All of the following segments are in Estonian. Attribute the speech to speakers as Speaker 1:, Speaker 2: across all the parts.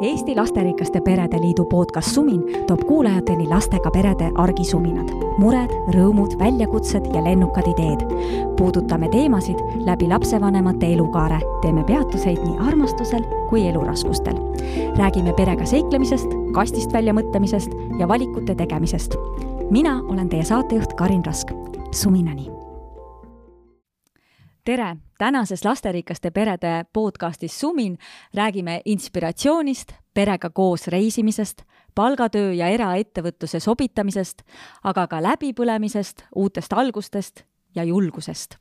Speaker 1: Eesti Lasterikaste Perede Liidu podcast Sumin toob kuulajateni lastega perede argisuminad, mured, rõõmud, väljakutsed ja lennukad ideed. puudutame teemasid läbi lapsevanemate elukaare, teeme peatuseid nii armastusel kui eluraskustel. räägime perega seiklemisest, kastist välja mõtlemisest ja valikute tegemisest. mina olen teie saatejuht Karin Rask. Suminani tere, tänases lasterikaste perede podcastis Sumin räägime inspiratsioonist, perega koos reisimisest, palgatöö ja eraettevõtluse sobitamisest, aga ka läbipõlemisest, uutest algustest ja julgusest.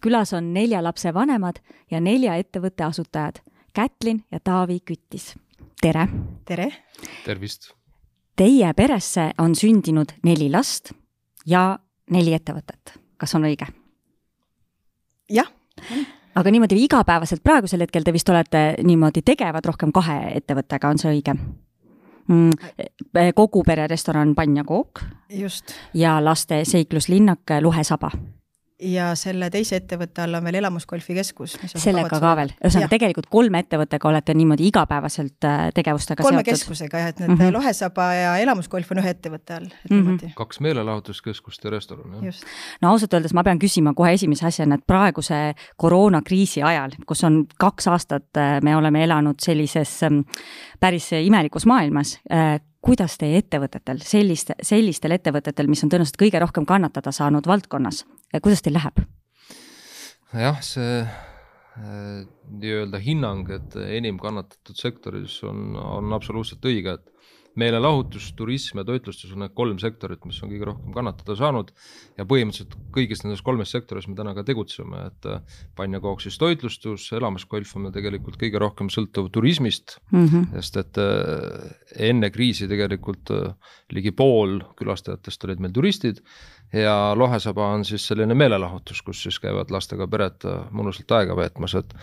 Speaker 1: külas on nelja lapse vanemad ja nelja ettevõtte asutajad, Kätlin ja Taavi Küttis. tere!
Speaker 2: tere!
Speaker 3: tervist!
Speaker 1: Teie peresse on sündinud neli last ja neli ettevõtet, kas on õige?
Speaker 2: Jah.
Speaker 1: aga niimoodi igapäevaselt praegusel hetkel te vist olete niimoodi tegevad rohkem kahe ettevõttega, on see õige mm,? kogu pere restoran Pann ja Kook.
Speaker 2: just.
Speaker 1: ja laste seikluslinnak Luhe Saba
Speaker 2: ja selle teise ettevõtte all on veel elamusgolfi keskus.
Speaker 1: sellega ka veel, ühesõnaga tegelikult kolme ettevõttega olete niimoodi igapäevaselt äh, tegevustega
Speaker 2: kolme
Speaker 1: seotud?
Speaker 2: keskusega jah, et need mm -hmm. Lohesaba ja elamusgolf on ühe ettevõtte all, et mm -hmm.
Speaker 3: kaks meelelahutuskeskust ja restoran,
Speaker 2: jah.
Speaker 1: no ausalt öeldes ma pean küsima kohe esimese asjana, et praeguse koroonakriisi ajal, kus on kaks aastat, äh, me oleme elanud sellises ähm, päris imelikus maailmas, äh, kuidas teie ettevõtetel, selliste, sellistel ettevõtetel, mis on tõenäoliselt kõige rohkem kannatada saanud valdkonnas, kuidas teil läheb?
Speaker 3: jah, see äh, nii-öelda hinnang, et enim kannatatud sektoris on, on absoluutselt õige, et meelelahutus, turism ja toitlustus on need kolm sektorit, mis on kõige rohkem kannatada saanud ja põhimõtteliselt kõigis nendes kolmes sektoris me täna ka tegutseme, et äh, pann ja kook siis toitlustus, elamusgolf on meil tegelikult kõige rohkem sõltuv turismist mm, -hmm. sest et äh, enne kriisi tegelikult äh, ligi pool külastajatest olid meil turistid ja Lohesaba on siis selline meelelahutus, kus siis käivad lastega pered mõnusalt aega veetmas, et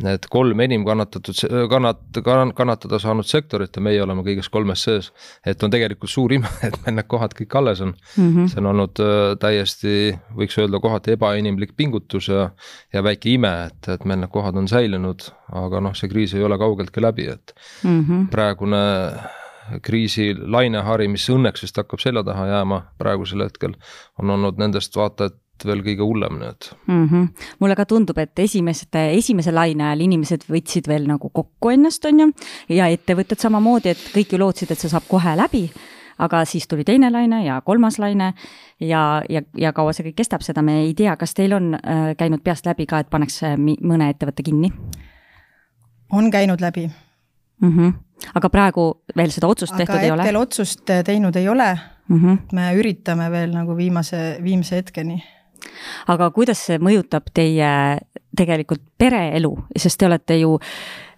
Speaker 3: need kolm enim kannatatud, kannat-, kannatada saanud sektorit ja meie oleme kõiges kolmes sees. et on tegelikult suur ime, et meil need kohad kõik alles on mm. -hmm. see on olnud äh, täiesti, võiks öelda kohati ebainimlik pingutus ja, ja väike ime, et, et meil need kohad on säilinud, aga noh, see kriis ei ole kaugeltki läbi, et mm -hmm. praegune kriisi lainehari, mis õnneks vist hakkab selja taha jääma praegusel hetkel, on olnud nendest vaata et veel kõige hullem nüüd
Speaker 1: mm. -hmm. mulle ka tundub, et esimeste, esimese laine ajal inimesed võtsid veel nagu kokku ennast, on ju, ja ettevõtted samamoodi, et kõik ju lootsid, et see saab kohe läbi, aga siis tuli teine laine ja kolmas laine ja, ja, ja kaua see kõik kestab, seda me ei tea, kas teil on äh, käinud peast läbi ka, et pannakse äh, mõne ettevõtte kinni?
Speaker 2: on käinud läbi
Speaker 1: mm. -hmm. aga praegu veel seda otsust aga tehtud ei ole?
Speaker 2: hetkel otsust teinud ei ole mm. -hmm. me üritame veel nagu viimase, viimse hetkeni
Speaker 1: aga kuidas see mõjutab teie tegelikult pereelu, sest te olete ju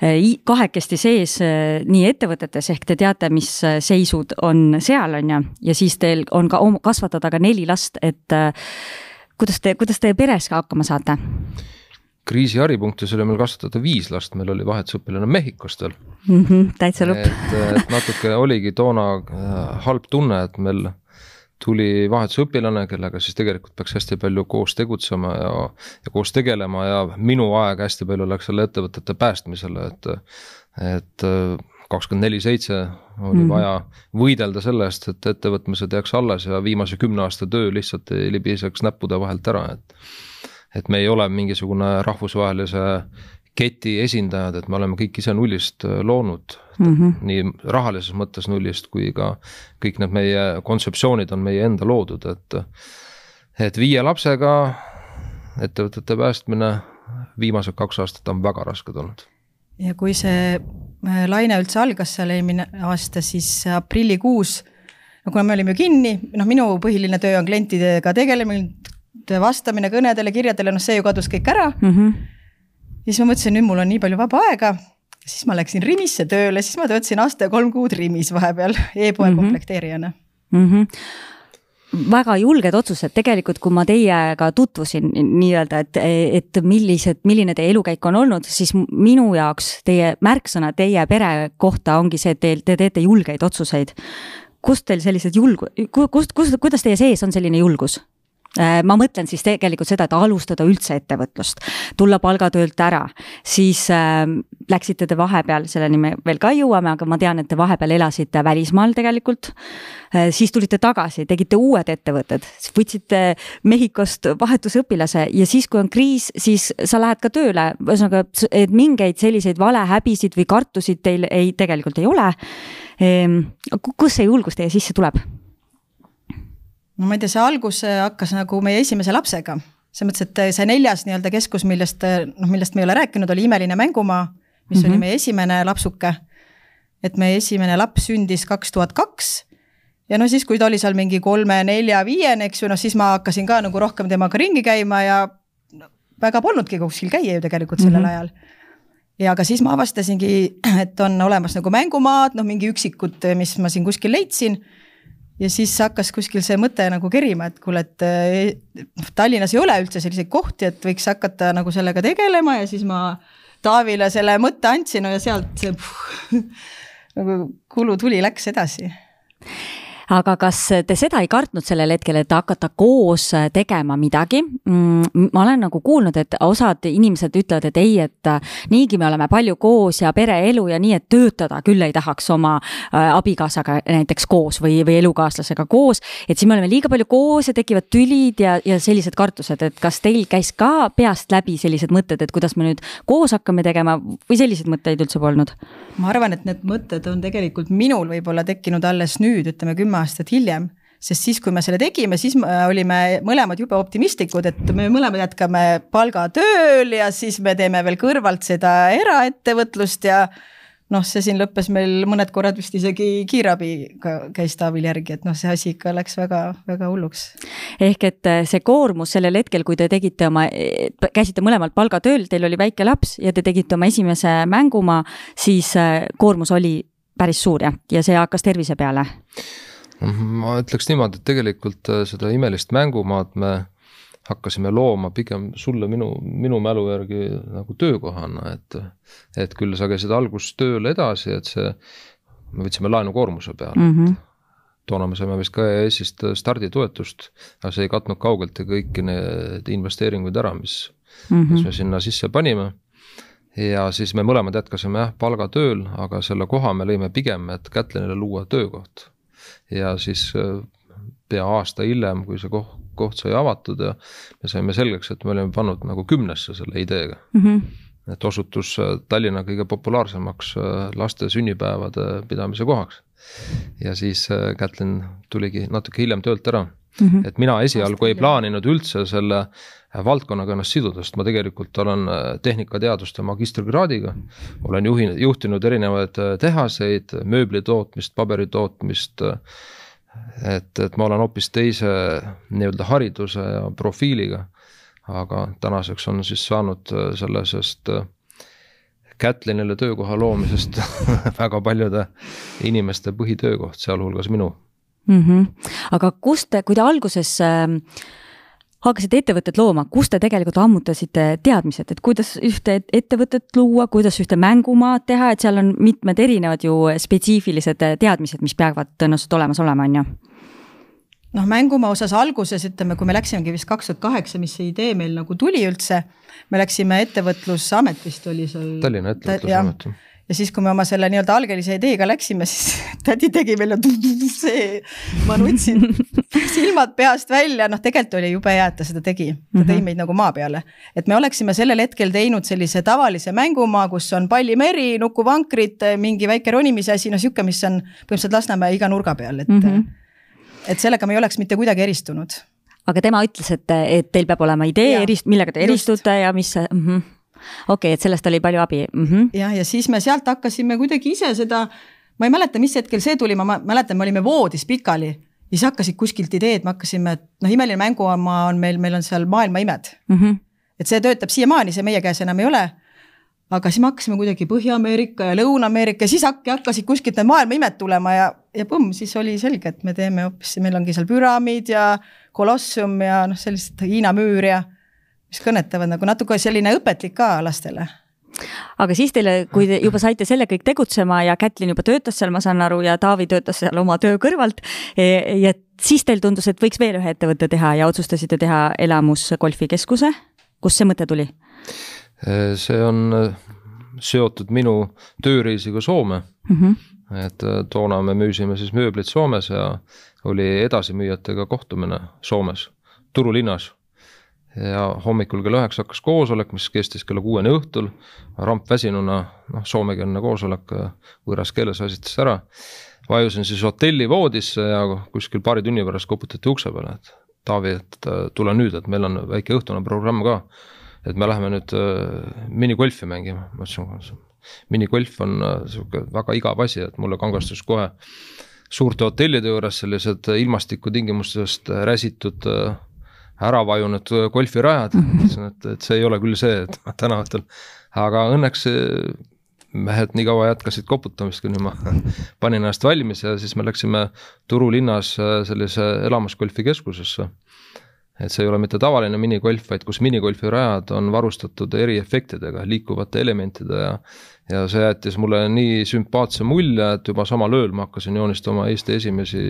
Speaker 1: eh, kahekesti sees eh, nii ettevõtetes, ehk te teate, mis eh, seisud on seal, on ju, ja siis teil on ka kasvatada ka neli last, et kuidas te, kuidas te peres ka hakkama saate?
Speaker 3: kriisi haripunktis oli meil kasvatada viis last, meil oli vahetusõpilane Mehhikost veel
Speaker 1: mm. -hmm, täitsa lõpp.
Speaker 3: et, et natuke oligi toona halb tunne, et meil tuli vahetusõpilane, kellega siis tegelikult peaks hästi palju koos tegutsema ja, ja koos tegelema ja minu aeg hästi palju läks selle ettevõtete päästmisele, et, et kakskümmend neli seitse oli mm vaja võidelda selle eest, et ettevõtmised jääks alles ja viimase kümne aasta töö lihtsalt libiseks näppude vahelt ära, et et me ei ole mingisugune rahvusvahelise keti esindajad, et me oleme kõik ise nullist äh, loonud mm, -hmm. nii rahalises mõttes nullist kui ka kõik need meie kontseptsioonid on meie enda loodud, et et viie lapsega ettevõtete päästmine viimased kaks aastat on väga rasked olnud.
Speaker 2: ja kui see äh, laine üldse algas seal eelmine aasta, siis aprillikuus, no kuna me olime ju kinni, noh, minu põhiline töö on klientidega tegelemine, vastamine kõnedele, kirjadele, noh, see ju kadus kõik ära mm. -hmm ja siis ma mõtlesin, nüüd mul on nii palju vaba aega. siis ma läksin Rimisse tööle, siis ma töötasin aasta ja kolm kuud Rimis vahepeal e-poe mm -hmm. komplekteerijana
Speaker 1: mm. -hmm väga julged otsused, tegelikult kui ma teiega tutvusin nii-öelda, et, et millised, milline teie elukäik on olnud, siis minu jaoks teie märksõna teie pere kohta ongi see, et te, te teete julgeid otsuseid. kust teil sellised julg-, kust, kust, kuidas teie sees on selline julgus? Äh, ma mõtlen siis tegelikult seda, et alustada üldse ettevõtlust, tulla palgatöölt ära, siis äh, läksite te vahepeal, selleni me veel ka jõuame, aga ma tean, et te vahepeal elasite välismaal tegelikult äh,. siis tulite tagasi, tegite uued ettevõtted, võtsite Mehhikost vahetusõpilase ja siis, kui on kriis, siis sa lähed ka tööle, ühesõnaga, et mingeid selliseid valehäbisid või kartusid teil ei, tegelikult ei ole ehm,. kust see julgus teie sisse tuleb?
Speaker 2: No ma ei tea, see algus hakkas nagu meie esimese lapsega. selles mõttes, et see neljas nii-öelda keskus, millest, noh, millest me ei ole rääkinud, oli Imeline mängumaa, mis mm -hmm. oli mhm. meie esimene lapsuke. et meie esimene laps sündis kaks tuhat kaks ja no siis, kui ta oli seal mingi kolme-nelja-viiene, eks ju, noh siis ma hakkasin ka nagu rohkem temaga ringi käima ja no, väga polnudki kuskil käia ju tegelikult sellel mm -hmm. ajal. ja aga siis ma avastasingi, et on olemas nagu mängumaad, noh mingi üksikud, mis ma siin kuskil leidsin ja siis hakkas kuskil see mõte nagu kerima, et kuule, et noh, Tallinnas ei ole üldse selliseid kohti, et võiks hakata nagu sellega tegelema ja siis ma Taavile selle mõtte andsin no ja sealt see puh, nagu kulutuli läks edasi
Speaker 1: aga kas te seda ei kartnud sellel hetkel, et hakata koos tegema midagi? Mm, ma olen nagu kuulnud, et osad inimesed ütlevad, et ei, et niigi me oleme palju koos ja pereelu ja nii, et töötada küll ei tahaks oma äh, abikaasaga näiteks koos või, või elukaaslasega koos. et siis me oleme liiga palju koos ja tekivad tülid ja, ja sellised kartused, et kas teil käis ka peast läbi sellised mõtted, et kuidas me nüüd koos hakkame tegema või selliseid mõtteid üldse polnud?
Speaker 2: ma arvan, et need mõtted on tegelikult minul võib-olla tekkinud alles nüüd, ütleme kümme aastat hiljem sest siis, kui me selle tegime, siis olime mõlemad jube optimistlikud, et me mõlemad jätkame palgatööl ja siis me teeme veel kõrvalt seda eraettevõtlust ja noh, see siin lõppes meil mõned korrad vist isegi kiirabiga käis Taavil järgi, et noh, see asi ikka läks väga-väga hulluks.
Speaker 1: ehk et äh, see koormus sellel hetkel, kui te tegite oma, käisite mõlemalt palgatööl, teil oli väike laps ja te tegite oma esimese mängumaa, siis äh, koormus oli päris suur jah, ja see hakkas tervise peale
Speaker 3: ma ütleks niimoodi, et tegelikult äh, seda imelist mängumaad me hakkasime looma pigem sulle minu, minu mälu järgi nagu töökohana, et et küll sa käisid alguses tööl edasi, et see, me võtsime laenukoormuse peale mm, -hmm. toona me saime vist ka EAS-ist starditoetust, aga see ei katnud kaugeltki kõiki need investeeringuid ära, mis mm, -hmm. mis me sinna sisse panime ja siis me mõlemad jätkasime jah, palgatööl, aga selle koha me lõime pigem, et Kätlinile luua töökoht ja siis äh, pea aasta hiljem, kui see koht, koht sai avatud ja me saime selgeks, et me olime pannud nagu kümnesse selle ideega mm. -hmm et osutus äh, Tallinna kõige populaarsemaks äh, laste sünnipäevade pidamise kohaks. ja siis Kätlin tuligi natuke hiljem töölt ära mm. -hmm. et mina esialgu ei plaaninud üldse selle valdkonnaga ennast siduda, sest ma tegelikult olen tehnikateaduste magistrikraadiga. olen juhi, juhtinud erinevaid tehaseid, mööblitootmist, paberitootmist. et, et ma olen hoopis teise nii-öelda hariduse ja profiiliga. aga tänaseks on siis saanud sellisest Kätlinile töökoha loomisest väga paljude inimeste põhitöökoht, sealhulgas minu
Speaker 1: mm. -hmm. aga kust te, kui te alguses äh, hakkasite ettevõtet looma, kust te tegelikult ammutasite teadmised, et kuidas ühte ettevõtet luua, kuidas ühte mängumaad teha, et seal on mitmed erinevad ju spetsiifilised teadmised, mis peavad tõenäoliselt olemas olema, on ju?
Speaker 2: noh, mängumaa osas alguses ütleme, kui me läksimegi vist kaks tuhat kaheksa, mis see idee meil nagu tuli üldse, me läksime ettevõtlusamet vist oli seal.
Speaker 3: Tallinna Ettevõtlusamet
Speaker 2: ja siis, kui me oma selle nii-öelda algelise ideega läksime, siis tädi tegi meile see, ma nutsin silmad peast välja, noh, tegelikult oli jube hea, et ta seda tegi, ta tõi mhm. meid nagu maa peale. et me oleksime sellel hetkel teinud sellise tavalise mängumaa, kus on pallimeri, nukuvankrid, mingi väike ronimise asi, no sihuke, mis on põhimõtteliselt Lasnamäe iga nurga peal, et mm. -hmm. et sellega me ei oleks mitte kuidagi eristunud
Speaker 1: aga tema ütles, et, et teil peab olema idee, erist-, millega te eristute ja mis mm. -hmm okei okay,, et sellest oli palju abi mm.
Speaker 2: -hmm. jah, ja siis me sealt hakkasime kuidagi ise seda, ma ei mäleta, mis hetkel see tuli, ma mäletan, me olime voodis pikali ja siis hakkasid kuskilt ideed, me hakkasime, et noh, imeline mängumaa on meil, meil on seal maailma imed mm. -hmm. et see töötab siiamaani, see meie käes enam ei ole aga siis me hakkasime kuidagi Põhja-Ameerika ja Lõuna-Ameerika ja siis äkki hakkasid kuskilt need maailma imed tulema ja, ja põmm, siis oli selge, et me teeme hoopis, meil ongi seal püramiid ja kolossum ja noh, sellist Hiina müür ja mis kõnetavad nagu natuke selline õpetlik ka lastele
Speaker 1: aga siis teile, kui te juba saite selle kõik tegutsema ja Kätlin juba töötas seal, ma saan aru, ja Taavi töötas seal oma töö kõrvalt. E, ja siis teil tundus, et võiks veel ühe ettevõtte teha ja otsustasite teha elamusgolfikeskuse. kust see mõte tuli?
Speaker 3: see on seotud minu tööreisiga Soome mm. -hmm. et toona me müüsime siis mööblit Soomes ja oli edasimüüjatega kohtumine Soomes, Turu linnas ja hommikul kell üheksa hakkas koosolek, mis kestis kella kuueni õhtul. rampväsinuna, noh, soomekeelne koosolek võõras keeles väsitas ära. vajusin siis hotelli voodisse ja kuskil paari tunni pärast koputati ukse peale, et Taavi, et tule nüüd, et meil on väike õhtune programm ka. et me läheme nüüd äh, minigolfi mängima, ma ütlesin, minigolf on äh, sihuke väga igav asi, et mulle kangastus kohe suurte hotellide juures sellised ilmastikutingimustest räsitud äh, ära vajunud golfirajad mm, -hmm. ütlesin, et, et see ei ole küll see, et tänavatel, aga õnneks mehed nii kaua jätkasid koputamist, kuni ma panin ennast valmis ja siis me läksime Turu linnas äh, sellise elamusgolfi keskusesse. et see ei ole mitte tavaline minigolf, vaid kus minigolfirajad on varustatud eriefektidega, liikuvate elementide ja ja see jättis mulle nii sümpaatse mulje, et juba samal ööl ma hakkasin joonistama Eesti esimesi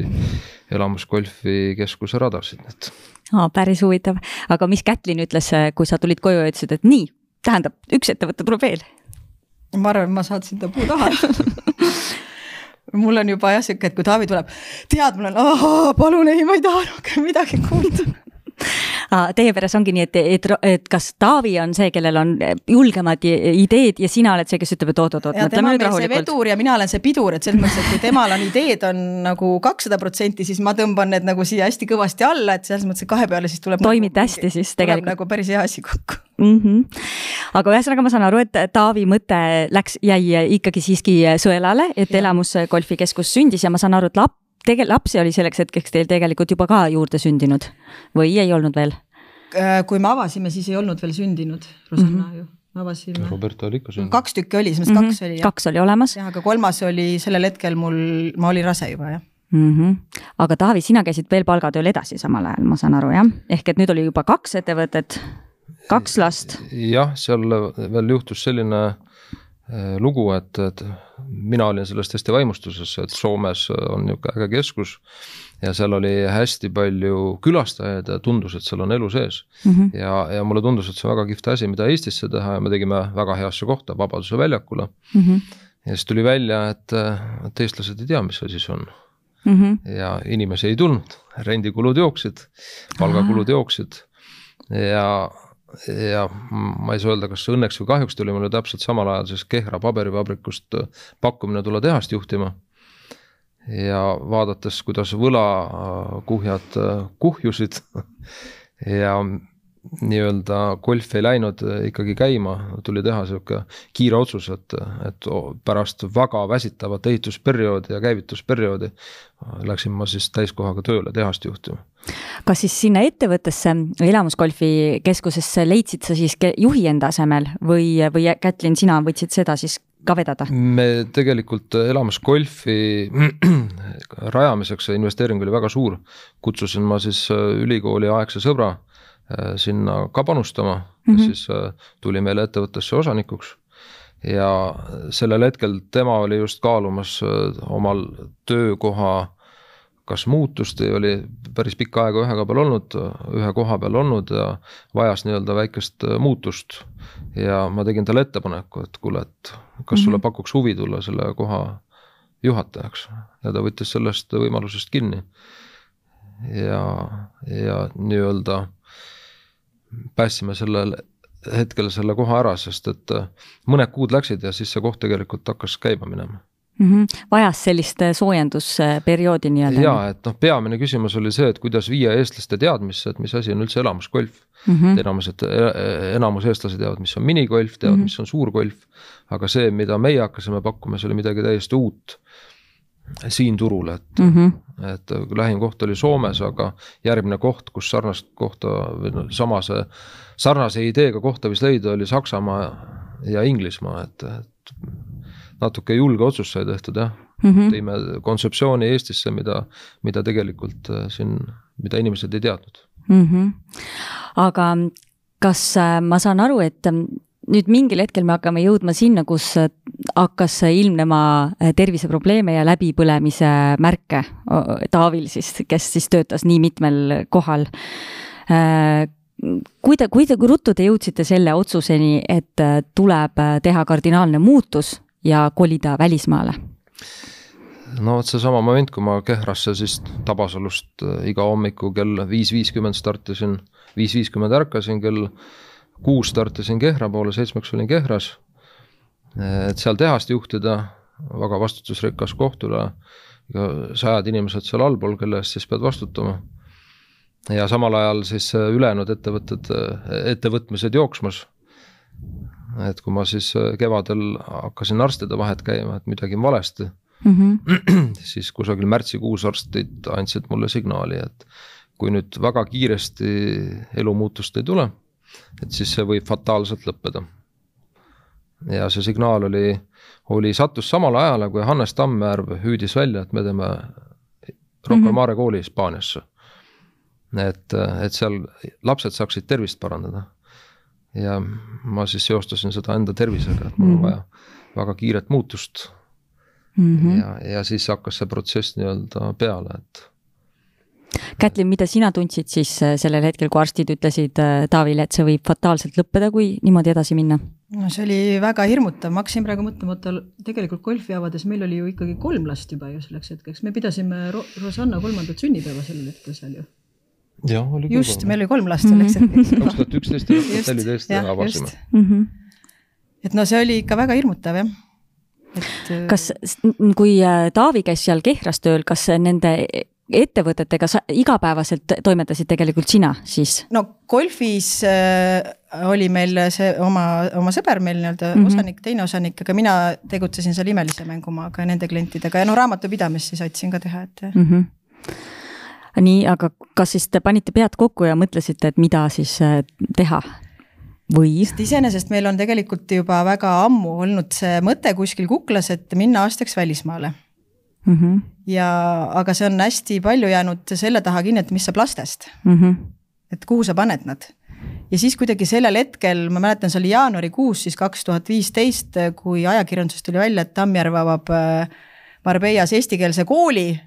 Speaker 3: elamusgolfi keskuse radasid, et
Speaker 1: aa, päris huvitav, aga mis Kätlin ütles, kui sa tulid koju ja ütlesid, et nii, tähendab, üks ettevõte tuleb veel?
Speaker 2: ma arvan, et ma saatsin ta puu taha. Mul on juba jah sihuke, et kui Taavi tuleb, tead, mul on, palun ei, ma ei taha rohkem midagi kuulda
Speaker 1: Teie peres ongi nii, et, et, et kas Taavi on see, kellel on julgemad ideed ja sina oled see, kes ütleb, et oot-oot-oot,
Speaker 2: mõtleme nüüd rahulikult. vedur ja mina olen see pidur, et selles mõttes, et kui temal on ideed on nagu kakssada protsenti, siis ma tõmban need nagu siia hästi kõvasti alla, et selles mõttes, et kahe peale siis tuleb.
Speaker 1: toimite nagu, hästi siis tegelikult.
Speaker 2: nagu päris hea asi kokku
Speaker 1: mm. -hmm. aga ühesõnaga ma saan aru, et Taavi mõte läks, jäi ikkagi siiski sõelale, et ja. elamusgolfikeskus sündis ja ma saan aru, et lap-, tege-, lapsi oli selleks hetkeks teil tegelikult juba ka juurde sündinud või ei olnud veel?
Speaker 2: Äh, kui me avasime, siis ei olnud veel sündinud Rosanna mm -hmm. ju avasime.
Speaker 3: Roberta oli ikka sündinud.
Speaker 2: kaks tükki oli, selles mõttes mm -hmm. kaks oli.
Speaker 1: kaks oli olemas.
Speaker 2: jah, aga kolmas oli sellel hetkel mul, ma olin rase juba jah
Speaker 1: mm. -hmm. aga Taavi, sina käisid veel palgatööl edasi samal ajal, ma saan aru jah, ehk et nüüd oli juba kaks ettevõtet, kaks last.
Speaker 3: jah, seal veel juhtus selline lugu, et, et mina olin sellest hästi vaimustuses, et Soomes on niisugune äge keskus ja seal oli hästi palju külastajaid ja tundus, et seal on elu sees mm. -hmm. ja, ja mulle tundus, et see on väga kihvt asi, mida Eestisse teha ja me tegime väga heasse kohta, Vabaduse väljakule mm. -hmm. ja siis tuli välja, et, et eestlased ei tea, mis asi see on mm. -hmm. ja inimesi ei tulnud, rendikulud jooksid, palgakulud jooksid ja ja ma ei saa öelda, kas õnneks või kahjuks tuli mulle täpselt samal ajal siis Kehra paberivabrikust pakkumine tulla tehast juhtima. ja vaadates, kuidas võlakuhjad kuhjusid ja nii-öelda golf ei läinud ikkagi käima, tuli teha sihuke kiire otsus, et, et pärast väga väsitavat ehitusperioodi ja käivitusperioodi läksin ma siis täiskohaga tööle tehast juhtima.
Speaker 1: kas siis sinna ettevõttesse, elamusgolfi keskusesse leidsid sa siis juhi enda asemel või, või Kätlin, sina võtsid seda siis ka vedada?
Speaker 3: me tegelikult elamusgolfi rajamiseks see investeering oli väga suur, kutsusin ma siis ülikooli aegse sõbra Äh, sinna ka panustama mm, -hmm. siis äh, tuli meile ettevõttesse osanikuks. ja sellel hetkel tema oli just kaalumas äh, omal töökoha kas muutust, oli päris pikka aega ühe koha peal olnud, ühe koha peal olnud ja vajas nii-öelda väikest muutust. ja ma tegin talle ettepaneku, et kuule, et kas sulle pakuks huvi tulla selle koha juhatajaks ja ta võttis sellest võimalusest kinni. ja, ja nii-öelda päästsime sellel hetkel selle koha ära, sest et äh, mõned kuud läksid ja siis see koht tegelikult hakkas käima minema
Speaker 1: mm. -hmm. vajas sellist äh, soojendusperioodi nii-öelda?
Speaker 3: jaa, et noh, peamine küsimus oli see, et kuidas viia eestlaste teadmisse, et mis asi on üldse elamusgolf mm. -hmm. enamused, e-, enamus eestlasi teavad, mis on minigolf, teavad mm, -hmm. mis on suurgolf, aga see, mida meie hakkasime pakkuma, see oli midagi täiesti uut siin turul, et mm, -hmm. et lähim koht oli Soomes, aga järgmine koht, kus sarnast kohta või no samase, sarnase ideega kohta võis leida, oli Saksamaa ja Inglismaa, et, et natuke julge otsus sai tehtud jah mm. -hmm. tõime kontseptsiooni Eestisse, mida, mida tegelikult äh, siin, mida inimesed ei teadnud
Speaker 1: mm. -hmm. aga kas äh, ma saan aru, et nüüd mingil hetkel me hakkame jõudma sinna, kus hakkas ilmnema terviseprobleeme ja läbipõlemise märke Taavil siis, kes siis töötas nii mitmel kohal. kui te, kui te, kui ruttu te jõudsite selle otsuseni, et tuleb teha kardinaalne muutus ja kolida välismaale?
Speaker 3: no vot seesama moment, kui ma Kehrasse siis Tabasalust iga hommiku kell viis viiskümmend startisin, viis viiskümmend ärkasin, kell kuus startisin Kehra poole, seitsmeks olin Kehras. et seal tehast juhtida, väga vastutusrikas koht üle sajad inimesed seal allpool, kelle eest siis pead vastutama. ja samal ajal siis ülejäänud ettevõtted, ettevõtmised jooksmas. et kui ma siis kevadel hakkasin arstide vahet käima, et midagi on valesti mm, -hmm. siis kusagil märtsikuus arstid andsid mulle signaali, et kui nüüd väga kiiresti elumuutust ei tule et siis see võib fataalselt lõppeda. ja see signaal oli, oli, sattus samale ajale, kui Hannes Tammjärv hüüdis välja, et me teeme Rocca al mhm. Mare kooli Hispaaniasse. et, et seal lapsed saaksid tervist parandada. ja ma siis seostasin seda enda tervisega, et mul on mhm. vaja väga kiiret muutust mm. -hmm. ja, ja siis hakkas see protsess nii-öelda peale, et
Speaker 1: Kätlin, mida sina tundsid siis äh, sellel hetkel, kui arstid ütlesid äh, Taavile, et see võib fataalselt lõppeda, kui niimoodi edasi minna?
Speaker 2: no see oli väga hirmutav, ma hakkasin praegu mõtlema, oota tegelikult golfi avades meil oli ju ikkagi kolm last juba ju selleks hetkeks, me pidasime Ro Rosanna kolmandat sünnipäeva sellel hetkel seal ju. just, meil oli kolm last selleks mhm. hetkeks.
Speaker 3: kaks tuhat üksteist ja kaks tuhat neliteist avasime.
Speaker 2: Mhm. et no see oli ikka väga hirmutav jah
Speaker 1: et. kas, kui äh, Taavi käis seal Kehras tööl, kas nende ettevõtetega sa igapäevaselt toimetasid tegelikult sina siis?
Speaker 2: no golfis äh, oli meil see oma, oma sõber meil nii-öelda mm -hmm. osanik, teine osanik, aga mina tegutsesin seal imelise mängumaaga nende klientidega ja noh, raamatupidamist siis aitasin ka teha, et mm. -hmm
Speaker 1: nii, aga kas siis te panite pead kokku ja mõtlesite, et mida siis äh, teha? või?
Speaker 2: sest iseenesest meil on tegelikult juba väga ammu olnud see mõte kuskil kuklas, et minna aastaks välismaale mm. -hmm. ja, aga see on hästi palju jäänud selle taha kinni, et mis saab lastest mm. -hmm. et kuhu sa paned nad. ja siis kuidagi sellel hetkel, ma mäletan, see oli jaanuarikuus siis kaks tuhat viisteist, kui ajakirjandusest tuli välja, et Tammjärv avab äh, Marbellas eestikeelse kooli.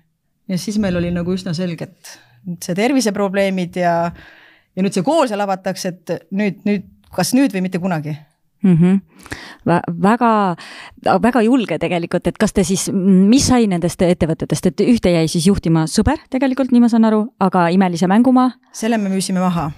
Speaker 2: ja siis meil oli nagu üsna selge, et see terviseprobleemid ja, ja nüüd see kool seal avatakse, et nüüd, nüüd, kas nüüd või mitte kunagi
Speaker 1: mm. -hmm. väga, väga julge tegelikult, et kas te siis, mis sai nendest ettevõtetest, et ühte jäi siis juhtima sõber tegelikult, nii ma saan aru, aga Imelise mängumaa?
Speaker 2: selle me müüsime maha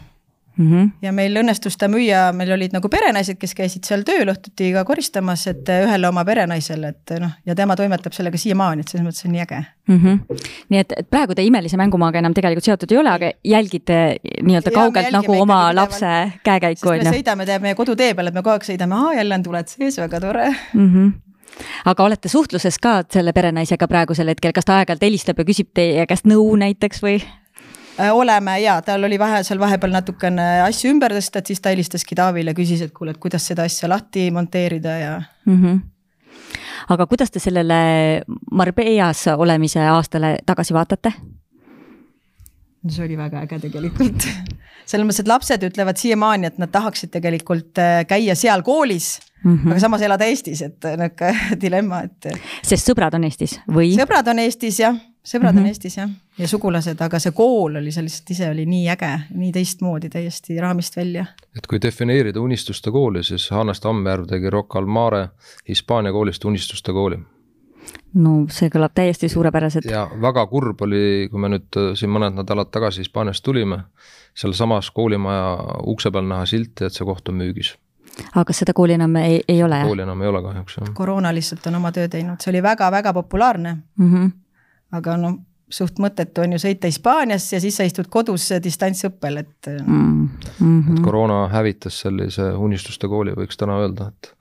Speaker 2: mm. -hmm. ja meil õnnestus ta müüa, meil olid nagu perenaised, kes käisid seal tööl õhtuti ka koristamas, et ühele oma perenaisele, et noh, ja tema toimetab sellega siiamaani, et selles mõttes on nii äge mm.
Speaker 1: -hmm. nii et, et praegu te Imelise mängumaaga enam tegelikult seotud ei ole, aga jälgite nii-öelda kaugelt nagu oma lapse käekäiku,
Speaker 2: on ju? me sõidame, teeme meie kodutee peal, et me kogu aeg sõidame, aa jälle on tuled sees, väga tore mm.
Speaker 1: -hmm aga olete suhtluses ka selle perenaisega praegusel hetkel, kas ta aeg-ajalt helistab ja küsib teie käest nõu näiteks või?
Speaker 2: Äh, oleme ja tal oli vahe seal vahepeal natukene asju ümber tõsta, et siis ta helistaski Taavile, küsis, et kuule, et kuidas seda asja lahti monteerida ja mm. -hmm.
Speaker 1: aga kuidas te sellele Marbellas olemise aastale tagasi vaatate?
Speaker 2: see oli väga äge tegelikult selles mõttes, et lapsed ütlevad siiamaani, et nad tahaksid tegelikult äh, käia seal koolis mm, -hmm. aga samas elada Eestis, et niisugune dilemma, et.
Speaker 1: sest sõbrad on Eestis või?
Speaker 2: sõbrad on Eestis jah sõbrad mm -hmm. on mhm. Eestis jah, ja sugulased, aga see kool oli see lihtsalt ise oli nii äge, nii teistmoodi täiesti raamist välja.
Speaker 3: et kui defineerida unistuste kooli, siis Hannes Tammjärv tegi Rocca al Mare Hispaania koolist unistuste kooli.
Speaker 1: no see kõlab täiesti suurepäraselt.
Speaker 3: ja väga kurb oli, kui me nüüd äh, siin mõned nädalad tagasi Hispaaniast tulime, sealsamas koolimaja ukse peal näha silti, et see koht on müügis
Speaker 1: aga kas seda kooli enam ei, ei ole?
Speaker 3: kooli enam ei ole kahjuks jah.
Speaker 2: koroona lihtsalt on oma töö teinud, see oli väga-väga populaarne mm. -hmm aga noh, suht mõttetu on ju sõita Hispaaniasse ja siis sa istud kodus distantsõppel, et mm.
Speaker 3: -hmm. et koroona hävitas sellise unistuste kooli, võiks täna öelda, et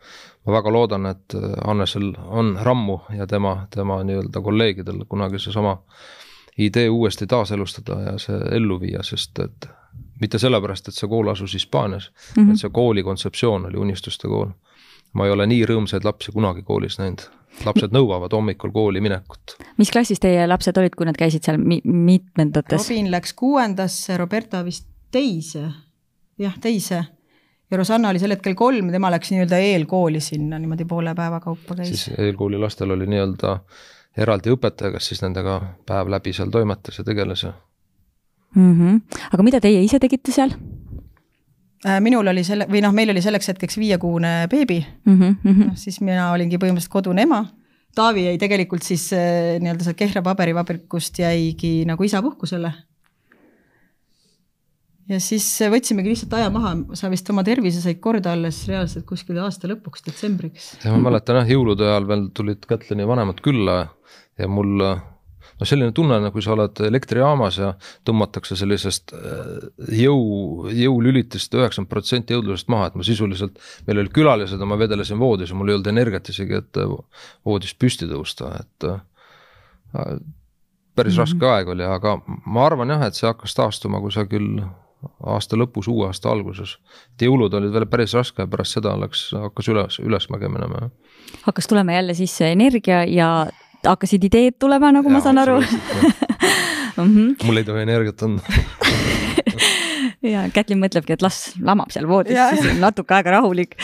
Speaker 3: ma väga loodan, et Hannesel on rammu ja tema, tema nii-öelda kolleegidel kunagi seesama idee uuesti taaselustada ja see ellu viia, sest et mitte sellepärast, et see kool asus Hispaanias mm, -hmm. et see kooli kontseptsioon oli unistuste kool. Ma ei ole nii rõõmsaid lapsi kunagi koolis näinud lapsed nõuavad hommikul kooli minekut.
Speaker 1: mis klassis teie lapsed olid, kui nad käisid seal mi-, mitmendates?
Speaker 2: Robin läks kuuendasse, Roberta vist teise, jah, teise. ja Rosanna oli sel hetkel kolm, tema läks nii-öelda eelkooli sinna niimoodi poole päeva kaupa käis.
Speaker 3: siis eelkooli lastel oli nii-öelda eraldi õpetaja, kes siis nendega päev läbi seal toimetas ja tegeles ja
Speaker 1: mm. -hmm. aga mida teie ise tegite seal?
Speaker 2: Äh, minul oli selle, või noh, meil oli selleks hetkeks viiekuune beebi
Speaker 1: mm. -hmm.
Speaker 2: siis mina olingi põhimõtteliselt kodune ema. Taavi jäi tegelikult siis äh, nii-öelda sealt Kehra paberivabrikust jäigi nagu isapuhkusele ja siis võtsimegi lihtsalt aja maha, sa vist oma tervise said korda alles reaalselt kuskil aasta lõpuks, detsembriks.
Speaker 3: ja ma mäletan jah, jõulude ajal veel tulid Kätlini vanemad külla ja mul no selline tunne, nagu sa oled elektrijaamas ja tõmmatakse sellisest äh, jõu, jõulülitist üheksakümmend protsenti jõudlusest maha, et ma sisuliselt, meil olid külalised ja ma vedelesin voodis ja mul ei olnud energiat isegi, et voodist püsti tõusta, et äh, päris mm -hmm. raske aeg oli, aga ma arvan jah, et see hakkas taastuma kusagil aasta lõpus, uue aasta alguses. et jõulud olid veel päris raske pärast seda läks, hakkas üles, ülesmäge minema.
Speaker 1: hakkas tulema jälle sisse energia ja hakkasid ideed tulema, nagu ja, ma saan aru
Speaker 3: mm -hmm. mul ei tohi energiat anda
Speaker 1: ja Kätlin mõtlebki, et las lamab seal voodis, siis on natuke aega rahulik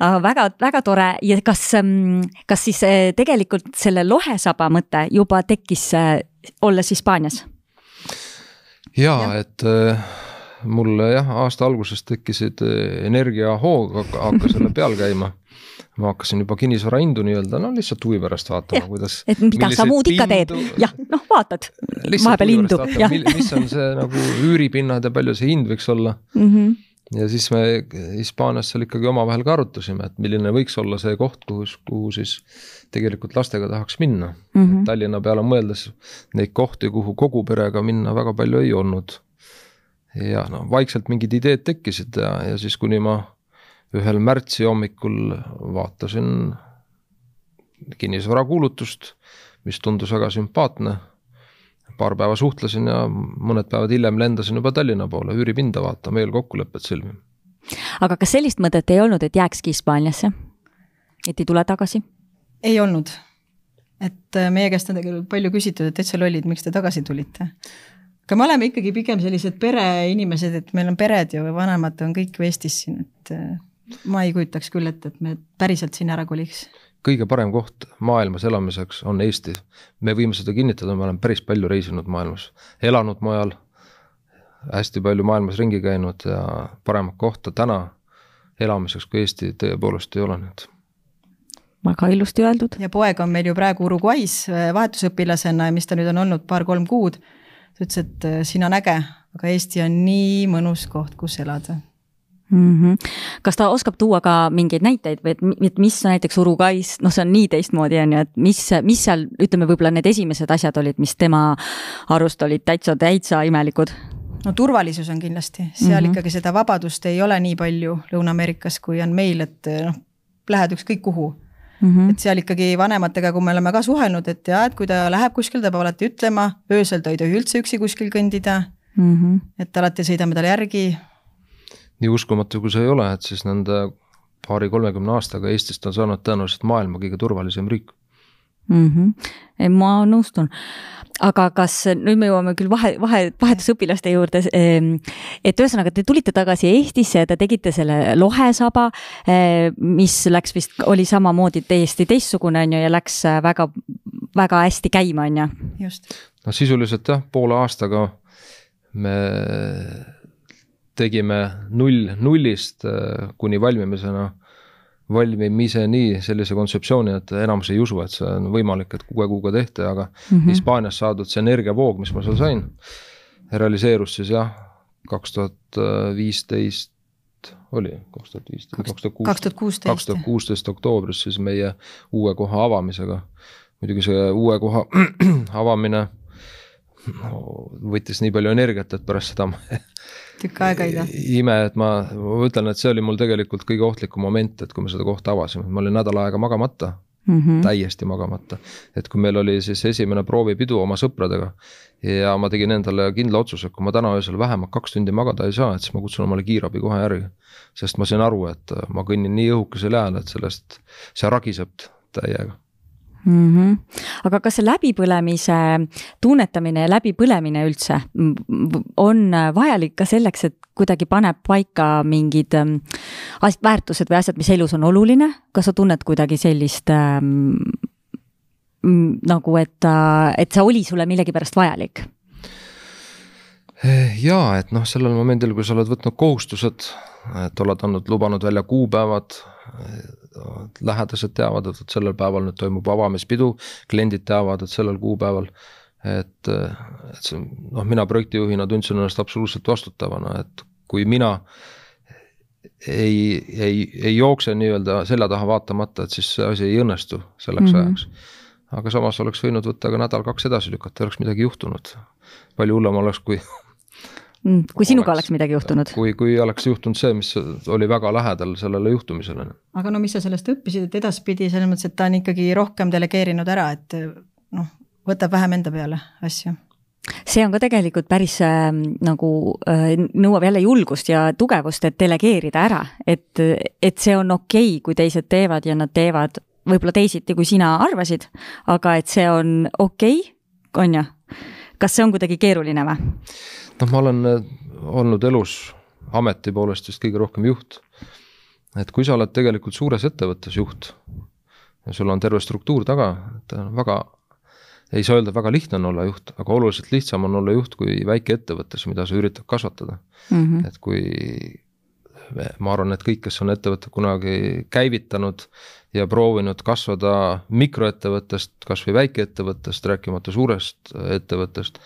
Speaker 1: väga-väga tore ja kas, mm, kas siis eh, tegelikult selle lohesaba mõte juba tekkis eh, olles Hispaanias?
Speaker 3: ja, et äh, mul jah, aasta alguses tekkisid eh, energiahoog, hakkas selle peal käima. Ma hakkasin juba kinnisvarahindu nii-öelda, no lihtsalt huvi pärast vaatama, kuidas.
Speaker 1: et mida sa muud ikka teed, jah, noh, vaatad vahepeal hindu.
Speaker 3: mis on see nagu üüripinnad ja palju see hind võiks olla
Speaker 1: mm. -hmm
Speaker 3: ja siis me Hispaanias seal ikkagi omavahel ka arutasime, et milline võiks olla see koht, kuhu, kuhu siis tegelikult lastega tahaks minna
Speaker 1: mm. -hmm.
Speaker 3: Tallinna peale mõeldes neid kohti, kuhu kogu perega minna väga palju ei olnud ja noh, vaikselt mingid ideed tekkisid ja, ja siis kuni ma ühel märtsi hommikul vaatasin kinnisvarakuulutust, mis tundus väga sümpaatne. paar päeva suhtlesin ja mõned päevad hiljem lendasin juba Tallinna poole üüripinda vaatama, eelkokkulepet sõlmima.
Speaker 1: aga kas sellist mõtet ei olnud, et jääkski Hispaaniasse? et ei tule tagasi?
Speaker 2: ei olnud. et äh, meie käest on tegelikult palju küsitud, et täitsa lollid, miks te tagasi tulite aga me oleme ikkagi pigem sellised pereinimesed, et meil on pered ja vanemad on kõik ju Eestis siin, et äh, ma ei kujutaks küll ette, et me päriselt sinna ära koliks.
Speaker 3: kõige parem koht maailmas elamiseks on Eesti. me võime seda kinnitada, me oleme päris palju reisinud maailmas, elanud mujal, hästi palju maailmas ringi käinud ja paremat kohta täna elamiseks kui Eesti tõepoolest ei ole nüüd
Speaker 1: väga ilusti öeldud.
Speaker 2: ja poeg on meil ju praegu Uruguay's äh, vahetusõpilasena ja mis ta nüüd on olnud paar-kolm kuud ta ütles, et äh, siin on äge, aga Eesti on nii mõnus koht, kus elada
Speaker 1: mm. -hmm. kas ta oskab tuua ka mingeid näiteid või et, et mis näiteks Uruguay's, noh, see on nii teistmoodi, on ju, et mis, mis seal, ütleme, võib-olla need esimesed asjad olid, mis tema arust olid täitsa, täitsa imelikud?
Speaker 2: no turvalisus on kindlasti, seal mm -hmm. ikkagi seda vabadust ei ole nii palju Lõuna-Ameerikas, kui on meil, et noh, lähed ükskõik kuhu
Speaker 1: Mm -hmm.
Speaker 2: et seal ikkagi vanematega, kui me oleme ka suhelnud, et jaa, et kui ta läheb kuskil, ta peab alati ütlema, öösel ta ei tohi üldse üksi kuskil kõndida
Speaker 1: mm. -hmm.
Speaker 2: et alati sõidame talle järgi.
Speaker 3: Nii uskumatu, kui see ei ole, et siis nende paari-kolmekümne aastaga Eestist on saanud tõenäoliselt maailma kõige turvalisem riik
Speaker 1: mm. -hmm. ma nõustun aga kas, nüüd me jõuame küll vahe, vahe, vahetusõpilaste juurde, ehm, et ühesõnaga te tulite tagasi Eestisse ja te tegite selle lohesaba, eh, mis läks vist, oli samamoodi täiesti teistsugune, on ju, ja läks väga, väga hästi käima, on ju?
Speaker 2: just.
Speaker 3: no sisuliselt jah, poole aastaga me tegime null, nullist eh, kuni valmimisena valmimiseni sellise kontseptsiooni, et enamus ei usu, et see on võimalik, et kuue kuuga tehti, aga mm -hmm. Hispaanias saadud see energiavoog, mis ma seal sain, realiseerus siis jah, kaks tuhat viisteist oli kaks tuhat viisteist, kaks tuhat kuusteist, kaks tuhat kuusteist oktoobris siis meie uue koha avamisega. muidugi see uue koha avamine võttis nii palju energiat, et pärast seda ma
Speaker 2: tükk aega ei tea.
Speaker 3: ime, et ma, ma ütlen, et see oli mul tegelikult kõige ohtlikum moment, et kui me seda kohta avasime, ma olin nädal aega magamata
Speaker 1: mm, -hmm.
Speaker 3: täiesti magamata. et kui meil oli siis esimene proovipidu oma sõpradega ja ma tegin endale kindla otsuse, et kui ma täna öösel vähemalt kaks tundi magada ei saa, et siis ma kutsun omale kiirabi kohe järgi. sest ma sain aru, et ma kõnnin nii õhukesel jääl, et sellest, see ragiseb täiega
Speaker 1: mm. -hmm. aga kas see läbipõlemise tunnetamine ja läbipõlemine üldse on vajalik ka selleks, et kuidagi paneb paika mingid ähm, as-, väärtused või asjad, mis elus on oluline, kas sa tunned kuidagi sellist ähm, nagu, et, et see oli sulle millegipärast vajalik?
Speaker 3: jaa, et noh, sellel momendil, kui sa oled võtnud kohustused, et oled andnud, lubanud välja kuupäevad, lähedased teavad, et sellel päeval nüüd toimub avamispidu, kliendid teavad, et sellel kuupäeval et, et see noh, mina projektijuhina tundsin ennast absoluutselt vastutavana, et kui mina ei, ei, ei jookse nii-öelda selja taha vaatamata, et siis see asi ei õnnestu selleks mm -hmm. ajaks. aga samas oleks võinud võtta ka nädal-kaks edasi lükata, ei oleks midagi juhtunud. palju hullem oleks, kui
Speaker 1: kui sinuga oleks, oleks midagi juhtunud?
Speaker 3: kui, kui oleks juhtunud see, mis oli väga lähedal sellele juhtumisele.
Speaker 2: aga no mis sa sellest õppisid, et edaspidi selles mõttes, et ta on ikkagi rohkem delegeerinud ära, et noh, võtab vähem enda peale asju
Speaker 1: see on ka tegelikult päris äh, nagu äh, nõuab jälle julgust ja tugevust, et delegeerida ära, et, et see on okei okay,, kui teised teevad ja nad teevad võib-olla teisiti, kui sina arvasid, aga et see on okei okay,, on ju. kas see on kuidagi keeruline või?
Speaker 3: Noh, ma olen äh, olnud elus ameti poolest vist kõige rohkem juht. et kui sa oled tegelikult suures ettevõttes juht ja sul on terve struktuur taga, et väga ei saa öelda, väga lihtne on olla juht, aga oluliselt lihtsam on olla juht kui väikeettevõttes, mida sa üritad kasvatada mm. -hmm. et kui ma arvan, et kõik, kes on ettevõtte kunagi käivitanud ja proovinud kasvada mikroettevõttest, kas või väikeettevõttest, rääkimata suurest ettevõttest,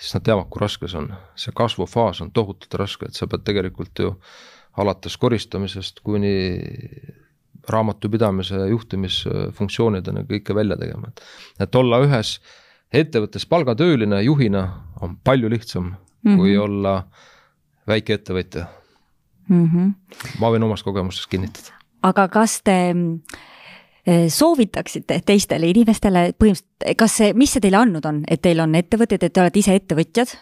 Speaker 3: siis nad teavad, kui raske see on. see kasvufaas on tohutult raske, et sa pead tegelikult ju alates koristamisest kuni raamatupidamise juhtimisfunktsioonidena kõike välja tegema, et. et olla ühes ettevõttes palgatööline juhina on palju lihtsam mm -hmm. kui olla väikeettevõtja mm. -hmm. ma võin omast kogemustest kinnitada.
Speaker 1: aga kas te soovitaksite teistele inimestele põhimõtteliselt, kas see, mis see teile andnud on, et teil on ettevõtted, et te olete ise ettevõtjad,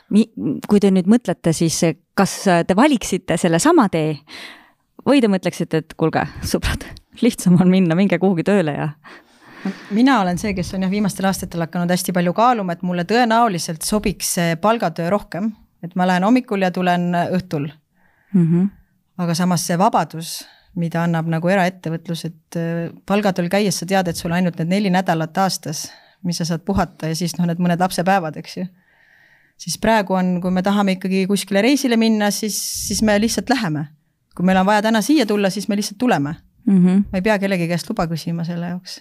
Speaker 1: kui te nüüd mõtlete, siis kas te valiksite sellesama tee või te mõtleksite, et kuulge, sõbrad lihtsam on minna, minge kuhugi tööle ja
Speaker 2: mina olen see, kes on jah, viimastel aastatel hakanud hästi palju kaaluma, et mulle tõenäoliselt sobiks see palgatöö rohkem, et ma lähen hommikul ja tulen õhtul mm. -hmm. aga samas see vabadus, mida annab nagu eraettevõtlus, et äh, palgatööl käies sa tead, et sul ainult need neli nädalat aastas, mis sa saad puhata ja siis noh, need mõned lapsepäevad, eks ju. siis praegu on, kui me tahame ikkagi kuskile reisile minna, siis, siis me lihtsalt läheme. kui meil on vaja täna siia tulla, siis me lihtsalt tuleme mm. -hmm. ma ei pea kellegi käest luba küsima selle jaoks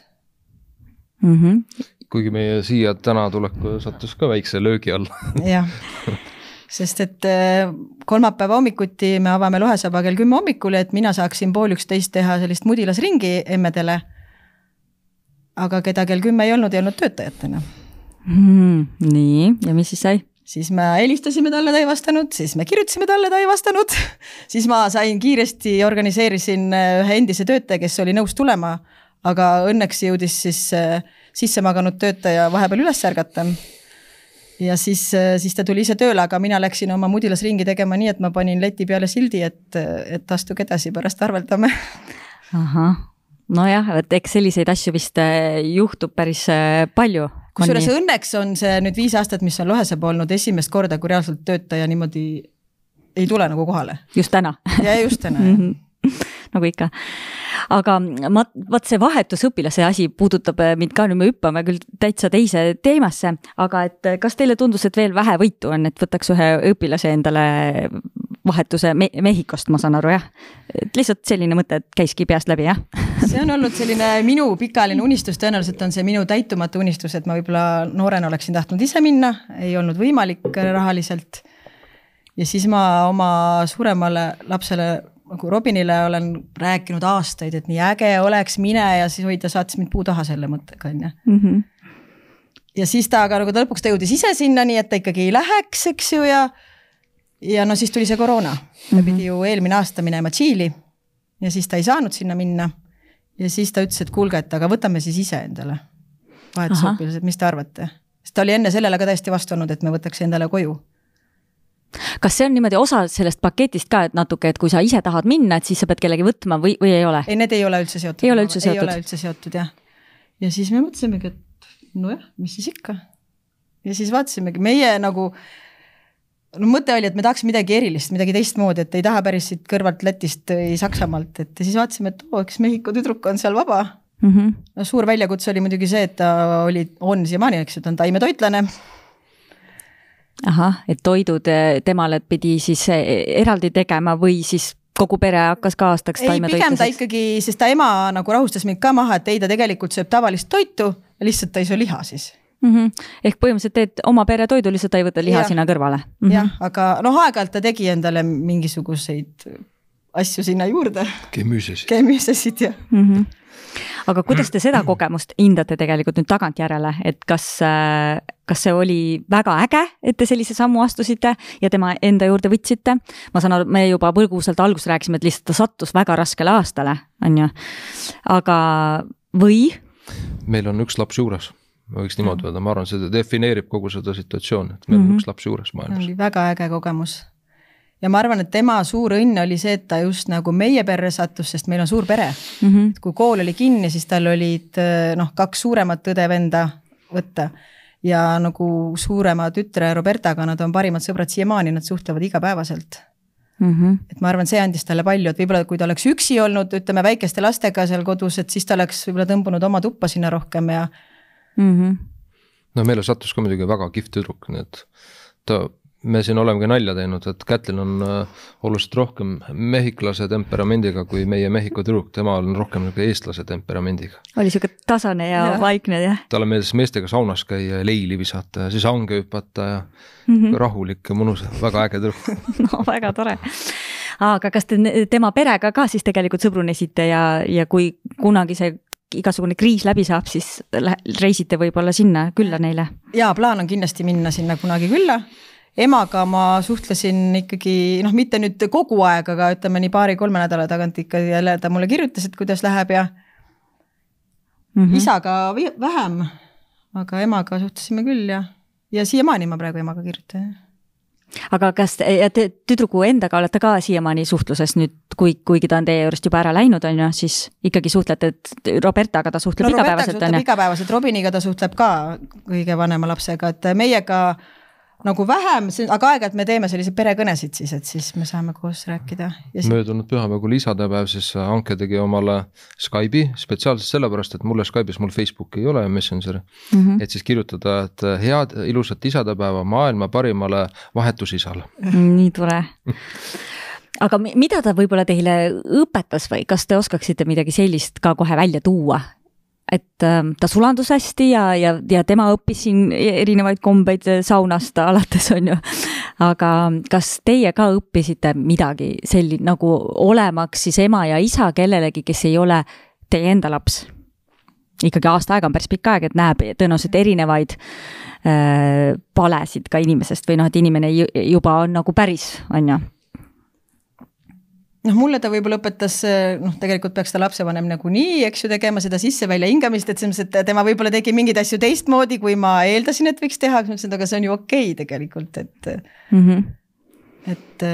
Speaker 3: mm. -hmm. kuigi meie siia täna tulek sattus ka väikse löögi alla
Speaker 2: jah, sest et äh, kolmapäeva hommikuti me avame Lohesaba kell kümme hommikul, et mina saaksin pool üksteist teha sellist mudilasringi emmedele. aga keda kell kümme ei olnud, ei olnud töötajat enam
Speaker 1: mm,. nii, ja mis siis sai?
Speaker 2: siis me helistasime talle, ta ei vastanud, siis me kirjutasime talle, ta ei vastanud. siis ma sain kiiresti, organiseerisin äh, ühe endise töötaja, kes oli nõus tulema, aga õnneks jõudis siis äh, sisse maganud töötaja vahepeal üles ärgata. Ja siis, äh, siis ta tuli ise tööle, aga mina läksin oma mudilasringi tegema nii, et ma panin leti peale sildi, et, et astuge edasi, pärast arveldame.
Speaker 1: ahah, nojah, et eks selliseid asju vist juhtub päris palju
Speaker 2: kusjuures õnneks on see nüüd viis aastat, mis on Lohesepa olnud esimest korda, kui reaalselt töötaja niimoodi ei tule nagu kohale.
Speaker 1: just täna.
Speaker 2: ja just täna jah
Speaker 1: nagu ikka. aga ma, vot see vahetusõpilase asi puudutab mind ka, nüüd me hüppame küll täitsa teise teemasse, aga et kas teile tundus, et veel vähe võitu on, et võtaks ühe õpilase endale vahetuse me Mehhikost, ma saan aru jah? et lihtsalt selline mõte käiski peast läbi, jah
Speaker 2: see on olnud selline minu pikaajaline unistus, tõenäoliselt on see minu täitumatu unistus, et ma võib-olla noorena oleksin tahtnud ise minna, ei olnud võimalik rahaliselt. ja siis ma oma suuremale lapsele nagu Robinile olen rääkinud aastaid, et nii äge oleks, mine ja siis oi, ta saatis mind puu taha selle mõttega, on ju. Mhm. ja siis ta, aga nagu ta lõpuks ta jõudis ise sinna, nii et ta ikkagi ei läheks, eks ju, ja ja no siis tuli see koroona, ta mm -hmm. pidi ju eelmine aasta minema Tšiili ja siis ta ei saanud sinna minna. ja siis ta ütles, et kuulge, et aga võtame siis ise endale vahetusõpilased, mis te arvate? sest ta oli enne sellele ka täiesti vastu olnud, et me võtaks endale koju
Speaker 1: kas see on niimoodi osa sellest paketist ka, et natuke, et kui sa ise tahad minna, et siis sa pead kellegi võtma või, või ei ole?
Speaker 2: ei, need ei ole üldse seotud.
Speaker 1: ei ole üldse seotud?
Speaker 2: ei ole üldse seotud jah. ja siis me mõtlesimegi, et nojah, mis siis ikka. ja siis vaatasimegi, meie nagu no mõte oli, et me tahaks midagi erilist, midagi teistmoodi, et ei taha päris siit kõrvalt Lätist või Saksamaalt, et siis vaatasime, et oo, üks Mehhiko tüdruk on seal vaba mm. -hmm. no suur väljakutse oli muidugi see, et ta oli, on siiamaani, eks ju, ta on taimetoitlane
Speaker 1: ahah, et toidud eh, temale pidi siis eh, eraldi tegema või siis kogu pere hakkas ka aastaks taimetoitlaseks?
Speaker 2: pigem ta ikkagi, sest ta ema nagu rahustas mind ka maha, et ei, ta tegelikult sööb tavalist toitu, lihtsalt ta ei söö liha siis
Speaker 1: mm. -hmm. ehk põhimõtteliselt teed oma pere toidu, lihtsalt ta ei võta liha ja. sinna kõrvale mm.
Speaker 2: -hmm. jah, aga noh, aeg-ajalt ta tegi endale mingisuguseid asju sinna juurde.
Speaker 3: kemüüsesid.
Speaker 2: kemüüsesid jah mm. -hmm.
Speaker 1: Aga kuidas te seda kogemust hindate tegelikult nüüd tagantjärele, et kas, kas see oli väga äge, et te sellise sammu astusite ja tema enda juurde võtsite? ma saan aru, me juba põgusalt alguses rääkisime, et lihtsalt ta sattus väga raskele aastale, on ju. aga, või?
Speaker 3: meil on üks laps juures ma võiks niimoodi öelda, ma arvan, see defineerib kogu seda situatsiooni, et meil mm -hmm. on mhm. üks laps juures maailmas.
Speaker 2: oli väga äge kogemus. Ja ma arvan, et tema suur õnn oli see, et ta just nagu meie perre sattus, sest meil on suur pere mm. -hmm. kui kool oli kinni, siis tal olid noh, kaks suuremat õde-venda võtta ja nagu suurema tütre Robertaga, nad on parimad sõbrad siiamaani, nad suhtlevad igapäevaselt Mm -hmm. et ma arvan, see andis talle palju, et võib-olla kui ta oleks üksi olnud, ütleme väikeste lastega seal kodus, et siis ta oleks võib-olla tõmbunud oma tuppa sinna rohkem ja mm.
Speaker 3: -hmm. no meile sattus ka muidugi väga kihvt tüdruk, nii et ta, me siin olemegi nalja teinud, et Kätlin on äh, oluliselt rohkem mehhiklase temperamendiga kui meie Mehhiko tüdruk, tema on rohkem nagu eestlase temperamendiga.
Speaker 1: oli sihuke tasane ja, ja. vaikne jah?
Speaker 3: talle meeldis meestega saunas käia ja leili visata ja siis hange hüpata ja mm -hmm. rahulik ja mõnus, väga äge tüdruk
Speaker 1: no väga tore aga kas te tema perega ka siis tegelikult sõbrunesite ja, ja kui kunagi see igasugune kriis läbi saab, siis reisite võib-olla sinna külla neile?
Speaker 2: jaa, plaan on kindlasti minna sinna kunagi külla. Emaga ma suhtlesin ikkagi noh, mitte nüüd kogu aeg, aga ütleme nii paari-kolme nädala tagant ikka jälle ta mulle kirjutas, et kuidas läheb ja mm -hmm. isaga vähem, aga emaga suhtlesime küll ja, ja siiamaani ma praegu emaga kirjutan
Speaker 1: aga kas ja te tüdruku endaga olete ka siiamaani suhtluses nüüd, kui, kuigi ta on teie juurest juba ära läinud, on ju, siis ikkagi suhtlete, et Robertaga ta suhtleb no, igapäevaselt,
Speaker 2: on ju? igapäevaselt, Robiniga ta suhtleb ka kõige vanema lapsega, et meiega nagu vähem, aga aeg-ajalt me teeme selliseid perekõnesid siis, et siis me saame koos rääkida.
Speaker 3: Siis... möödunud pühapäev, kui oli isadepäev, siis Anke tegi omale Skype'i spetsiaalselt sellepärast, et mulle Skype'is, mul Facebooki ei ole, Messengeri mm. -hmm. et siis kirjutada, et head ilusat isadepäeva maailma parimale vahetusisale.
Speaker 1: nii tore aga mida ta võib-olla teile õpetas või kas te oskaksite midagi sellist ka kohe välja tuua, et äh, ta sulandus hästi ja, ja, ja tema õppis siin erinevaid kombeid saunast alates, on ju. aga kas teie ka õppisite midagi selli-, nagu olemaks siis ema ja isa kellelegi, kes ei ole teie enda laps? ikkagi aasta aega on päris pikk aeg, et näeb tõenäoliselt erinevaid äh, palesid ka inimesest või noh, et inimene juba on nagu päris, on ju
Speaker 2: noh, mulle ta võib-olla õpetas, noh, tegelikult peaks ta lapsevanem nagunii, eks ju, tegema seda sisse-välja hingamist, et selles mõttes, et tema võib-olla tegi mingeid asju teistmoodi, kui ma eeldasin, et võiks teha, siis ma ütlesin, et aga see on ju okei okay tegelikult, et mm. -hmm. et,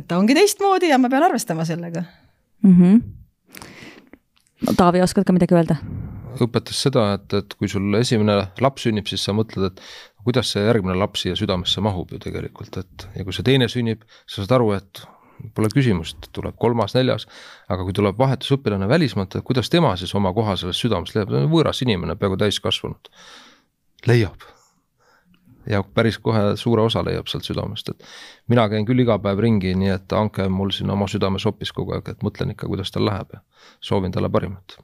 Speaker 2: et ta ongi teistmoodi ja ma pean arvestama sellega mm. -hmm.
Speaker 1: no Taavi, oskad ka midagi öelda?
Speaker 3: õpetas seda, et, et kui sul esimene laps sünnib, siis sa mõtled, et kuidas see järgmine laps siia südamesse mahub ju tegelikult, et ja kui see teine sünnib, sa saad aru, et pole küsimust, tuleb kolmas, neljas, aga kui tuleb vahetusõpilane välismaalt, kuidas tema siis oma koha sellest südamest leiab, ta on võõras inimene, peaaegu täiskasvanud. leiab. ja päris kohe suure osa leiab sealt südamest, et mina käin küll iga päev ringi, nii et Anke on mul siin oma südames hoopis kogu aeg, et mõtlen ikka, kuidas tal läheb ja soovin talle parimat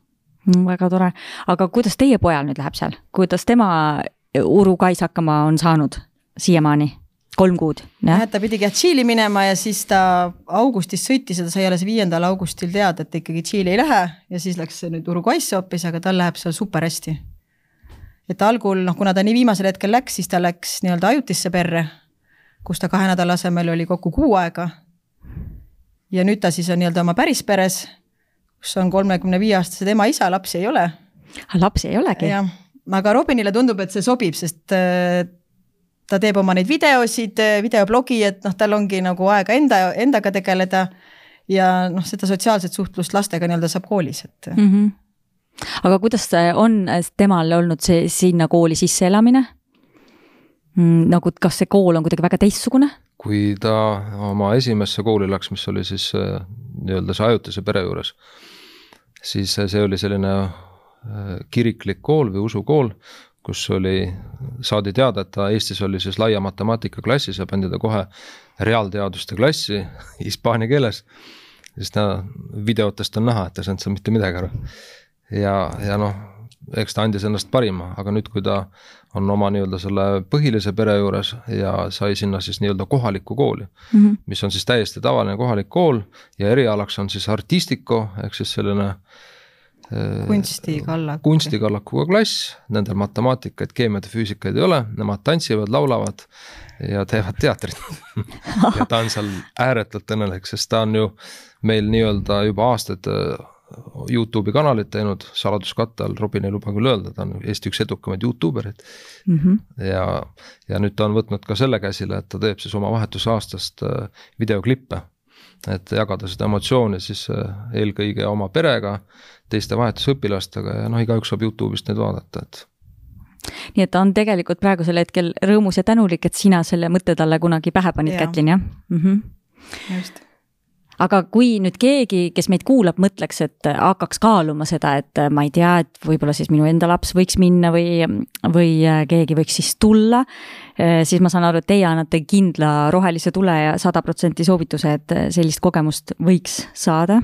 Speaker 1: mm,. väga tore, aga kuidas teie pojal nüüd läheb seal, kuidas tema Uru Kais hakkama on saanud siiamaani? Kolm kuud,
Speaker 2: jah? ta pidigi jah Tšiili minema ja siis ta augustis sõitis ja ta sai alles viiendal augustil teada, et ta ikkagi Tšiili ei lähe ja siis läks nüüd Uruguay'sse hoopis, aga tal läheb seal super hästi. et algul noh, kuna ta nii viimasel hetkel läks, siis ta läks nii-öelda ajutisse perre, kus ta kahe nädala asemel oli kokku kuu aega. ja nüüd ta siis on nii-öelda oma päris peres, kus on kolmekümne viie aastased ema-isa, lapsi ei ole.
Speaker 1: Ah, lapsi ei olegi?
Speaker 2: jah, aga Robinile tundub, et see sobib, sest äh, ta teeb oma neid videosid, videoblogi, et noh, tal ongi nagu aega enda, endaga tegeleda. ja noh, seda sotsiaalset suhtlust lastega nii-öelda saab koolis, et mm. -hmm.
Speaker 1: aga kuidas on temal olnud see sinna kooli sisseelamine mm,? nagu, kas see kool on kuidagi väga teistsugune?
Speaker 3: kui ta oma esimesse kooli läks, mis oli siis äh, nii-öelda see ajutise pere juures, siis see oli selline äh, kiriklik kool või usukool, kus oli, saadi teada, et ta Eestis oli siis laia matemaatika klassis ja pandi ta kohe reaalteaduste klassi hispaania keeles. siis ta videotest on näha, et ta ei saanud seal mitte midagi aru. ja, ja noh, eks ta andis endast parima, aga nüüd, kui ta on oma nii-öelda selle põhilise pere juures ja sai sinna siis nii-öelda kohalikku kooli mm, -hmm. mis on siis täiesti tavaline kohalik kool ja erialaks on siis artistiko ehk siis selline
Speaker 2: äh, kunstikallaku.
Speaker 3: kunstikallakuga klass, nendel matemaatikaid, keemiat ja füüsikaid ei ole, nemad tantsivad, laulavad ja teevad teatrit ja ta on seal ääretult õnnelik, sest ta on ju meil nii-öelda juba aastaid äh, Youtube'i kanalit teinud saladuskatte all, Robin ei luba küll öelda, ta on Eesti üks edukamaid Youtube erid mm. -hmm. ja, ja nüüd ta on võtnud ka selle käsile, et ta teeb siis oma vahetusaastast äh, videoklippe. et jagada seda emotsiooni siis äh, eelkõige oma perega, teiste vahetusõpilastega ja noh, igaüks saab Youtube'ist neid vaadata, et
Speaker 1: nii et ta on tegelikult praegusel hetkel rõõmus ja tänulik, et sina selle mõtte talle kunagi pähe panid, Kätlin, jah mm? -hmm. just aga kui nüüd keegi, kes meid kuulab, mõtleks, et hakkaks kaaluma seda, et ma ei tea, et võib-olla siis minu enda laps võiks minna või, või keegi võiks siis tulla, siis ma saan aru, et teie annate kindla rohelise tule ja sada protsenti soovituse, et sellist kogemust võiks saada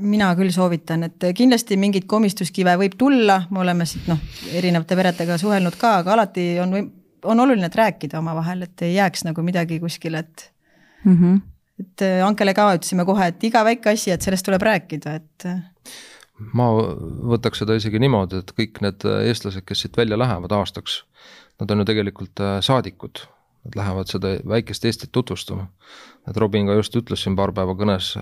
Speaker 2: mina küll soovitan, et kindlasti mingeid komistuskive võib tulla, me oleme siit noh, erinevate peredega suhelnud ka, aga alati on, on oluline, et rääkida omavahel, et ei jääks nagu midagi kuskile, et mm. -hmm et äh, Ankele ka ütlesime kohe, et iga väike asi, et sellest tuleb rääkida, et. Äh.
Speaker 3: ma võtaks seda isegi niimoodi, et kõik need äh, eestlased, kes siit välja lähevad aastaks, nad on ju tegelikult saadikud. Nad lähevad seda väikest Eestit tutvustama. et Robin ka just ütles siin paar päeva kõnes,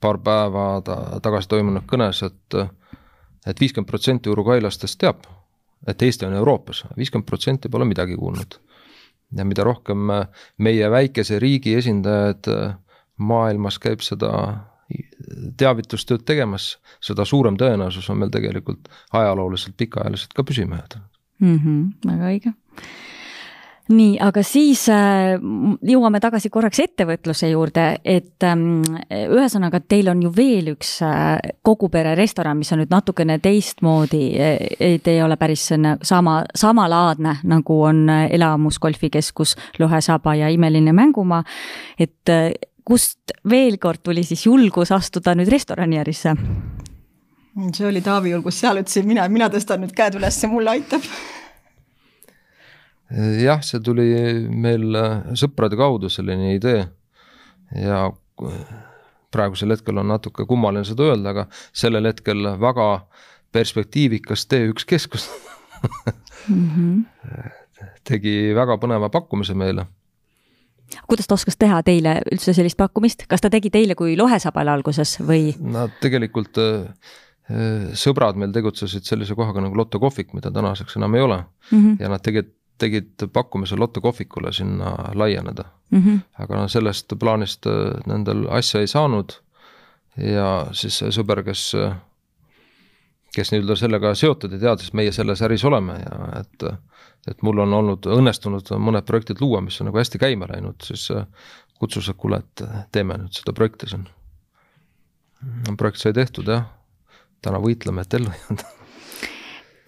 Speaker 3: paar päeva ta tagasi toimunud kõnes, et et viiskümmend protsenti uruguaylastest teab, et Eesti on Euroopas, viiskümmend protsenti pole midagi kuulnud. ja mida rohkem meie väikese riigi esindajad maailmas käib seda teavitustööd tegemas, seda suurem tõenäosus on meil tegelikult ajalooliselt pikaajaliselt ka püsima jääda
Speaker 1: mm. -hmm, väga õige nii, aga siis äh, jõuame tagasi korraks ettevõtluse juurde, et ähm, ühesõnaga, teil on ju veel üks äh, kogu pere restoran, mis on nüüd natukene teistmoodi, et ei ole päris sama, samalaadne, nagu on elamus, golfikeskus, lõhesaba ja imeline mängumaa. et äh, kust veel kord tuli siis julgus astuda nüüd restoraniärisse?
Speaker 2: see oli Taavi julgus, seal ütlesin mina, mina tõstan nüüd käed üles, mulle aitab
Speaker 3: jah, see tuli meil äh, sõprade kaudu, selline idee ja praegusel hetkel on natuke kummaline seda öelda, aga sellel hetkel väga perspektiivikas T1 keskus mm. -hmm. tegi väga põneva pakkumise meile.
Speaker 1: kuidas ta oskas teha teile üldse sellist pakkumist, kas ta tegi teile kui lohesabale alguses või?
Speaker 3: Nad tegelikult äh, äh, sõbrad meil tegutsesid sellise kohaga nagu Lotto kohvik, mida tänaseks enam ei ole mm. -hmm. ja nad tegid tegid pakkumise Lotto kohvikule sinna laieneda mm. -hmm. aga no sellest plaanist äh, nendel asja ei saanud ja siis see sõber, kes, kes nii-öelda sellega seotud ja teadis, et meie selles äris oleme ja et et mul on olnud õnnestunud mõned projektid luua, mis on nagu hästi käima läinud, siis äh, kutsus, et kuule, et teeme nüüd seda projekti siin. projekt sai tehtud jah, täna võitleme, et ellu jääda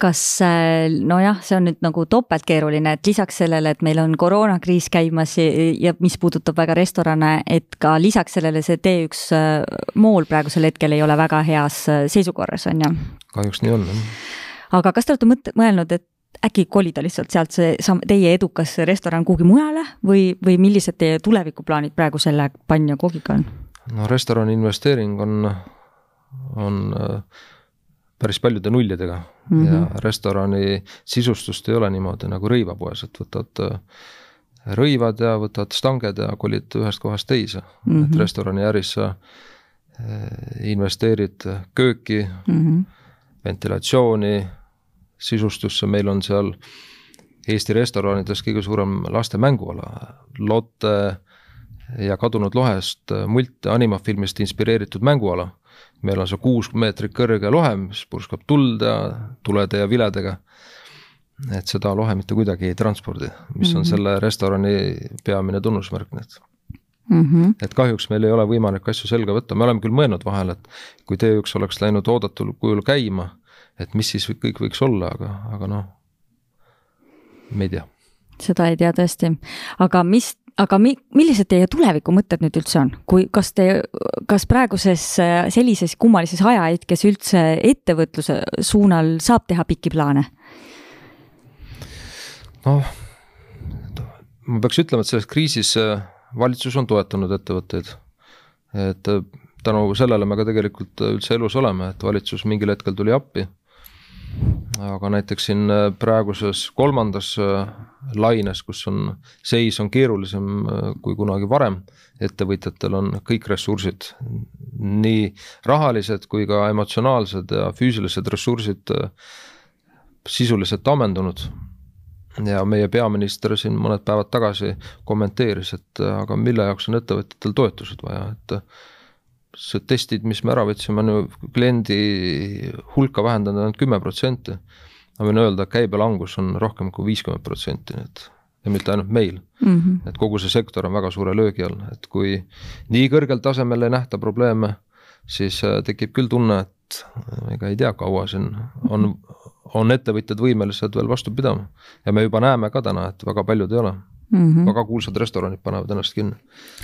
Speaker 1: kas äh, nojah, see on nüüd nagu topeltkeeruline, et lisaks sellele, et meil on koroonakriis käimas ja, mis puudutab väga restorane, et ka lisaks sellele see T1 äh, mool praegusel hetkel ei ole väga heas äh, seisukorras, on ju.
Speaker 3: kahjuks nii on, jah.
Speaker 1: aga kas te olete mõt-, mõelnud, et äkki kolida lihtsalt sealt see sam-, teie edukas restoran kuhugi mujale või, või millised teie tulevikuplaanid praegu selle pann ja koogiga on?
Speaker 3: no restorani investeering on, on äh, päris paljude nullidega mm -hmm. ja restorani sisustust ei ole niimoodi nagu rõivapoes, et võtad äh, rõivad ja võtad stanged ja kolid ühest kohast teise mm, -hmm. et restoraniäris sa äh, investeerid kööki mm, -hmm. ventilatsiooni, sisustusse, meil on seal Eesti restoranides kõige suurem laste mänguala, Lotte ja Kadunud lohest mult- animafilmist inspireeritud mänguala meil on see kuus meetrit kõrge lohe, mis purskab tuld ja tulede ja viledega. et seda lohe mitte kuidagi ei transpordi, mis on mm -hmm. selle restorani peamine tunnusmärk, nii et mm. -hmm. et kahjuks meil ei ole võimalik asju selga võtta, me oleme küll mõelnud vahel, et kui T1 oleks läinud oodatul kujul käima, et mis siis kõik võiks olla, aga, aga noh, me ei tea.
Speaker 1: seda ei tea tõesti, aga mis aga mi-, millised teie tulevikumõtted nüüd üldse on, kui, kas te, kas praeguses sellises kummalises ajahetkes üldse ettevõtluse suunal saab teha pikki plaane?
Speaker 3: noh, ma peaks ütlema, et selles kriisis äh, valitsus on toetanud ettevõtteid. et äh, tänu sellele me ka tegelikult üldse elus oleme, et valitsus mingil hetkel tuli appi. Aga näiteks siin äh, praeguses kolmandas laines, kus on, seis on keerulisem kui kunagi varem, ettevõtjatel on kõik ressursid, nii rahalised kui ka emotsionaalsed ja füüsilised ressursid sisuliselt ammendunud. Ja meie peaminister siin mõned päevad tagasi kommenteeris, et aga mille jaoks on ettevõtjatel toetused vaja, et see testid, mis me ära võtsime, on ju kliendi hulka vähendanud ainult kümme protsenti. ma võin öelda, käibe langus on rohkem kui viiskümmend protsenti, nii et ja mitte ainult meil mm. -hmm. et kogu see sektor on väga suure löögi all, et kui nii kõrgel tasemel ei nähta probleeme, siis äh, tekib küll tunne, et ega ei tea, kaua siin on on ettevõtjad võimelised veel vastu pidama. ja me juba näeme ka täna, et väga paljud ei ole mm. -hmm. väga kuulsad restoranid panevad ennast kinni.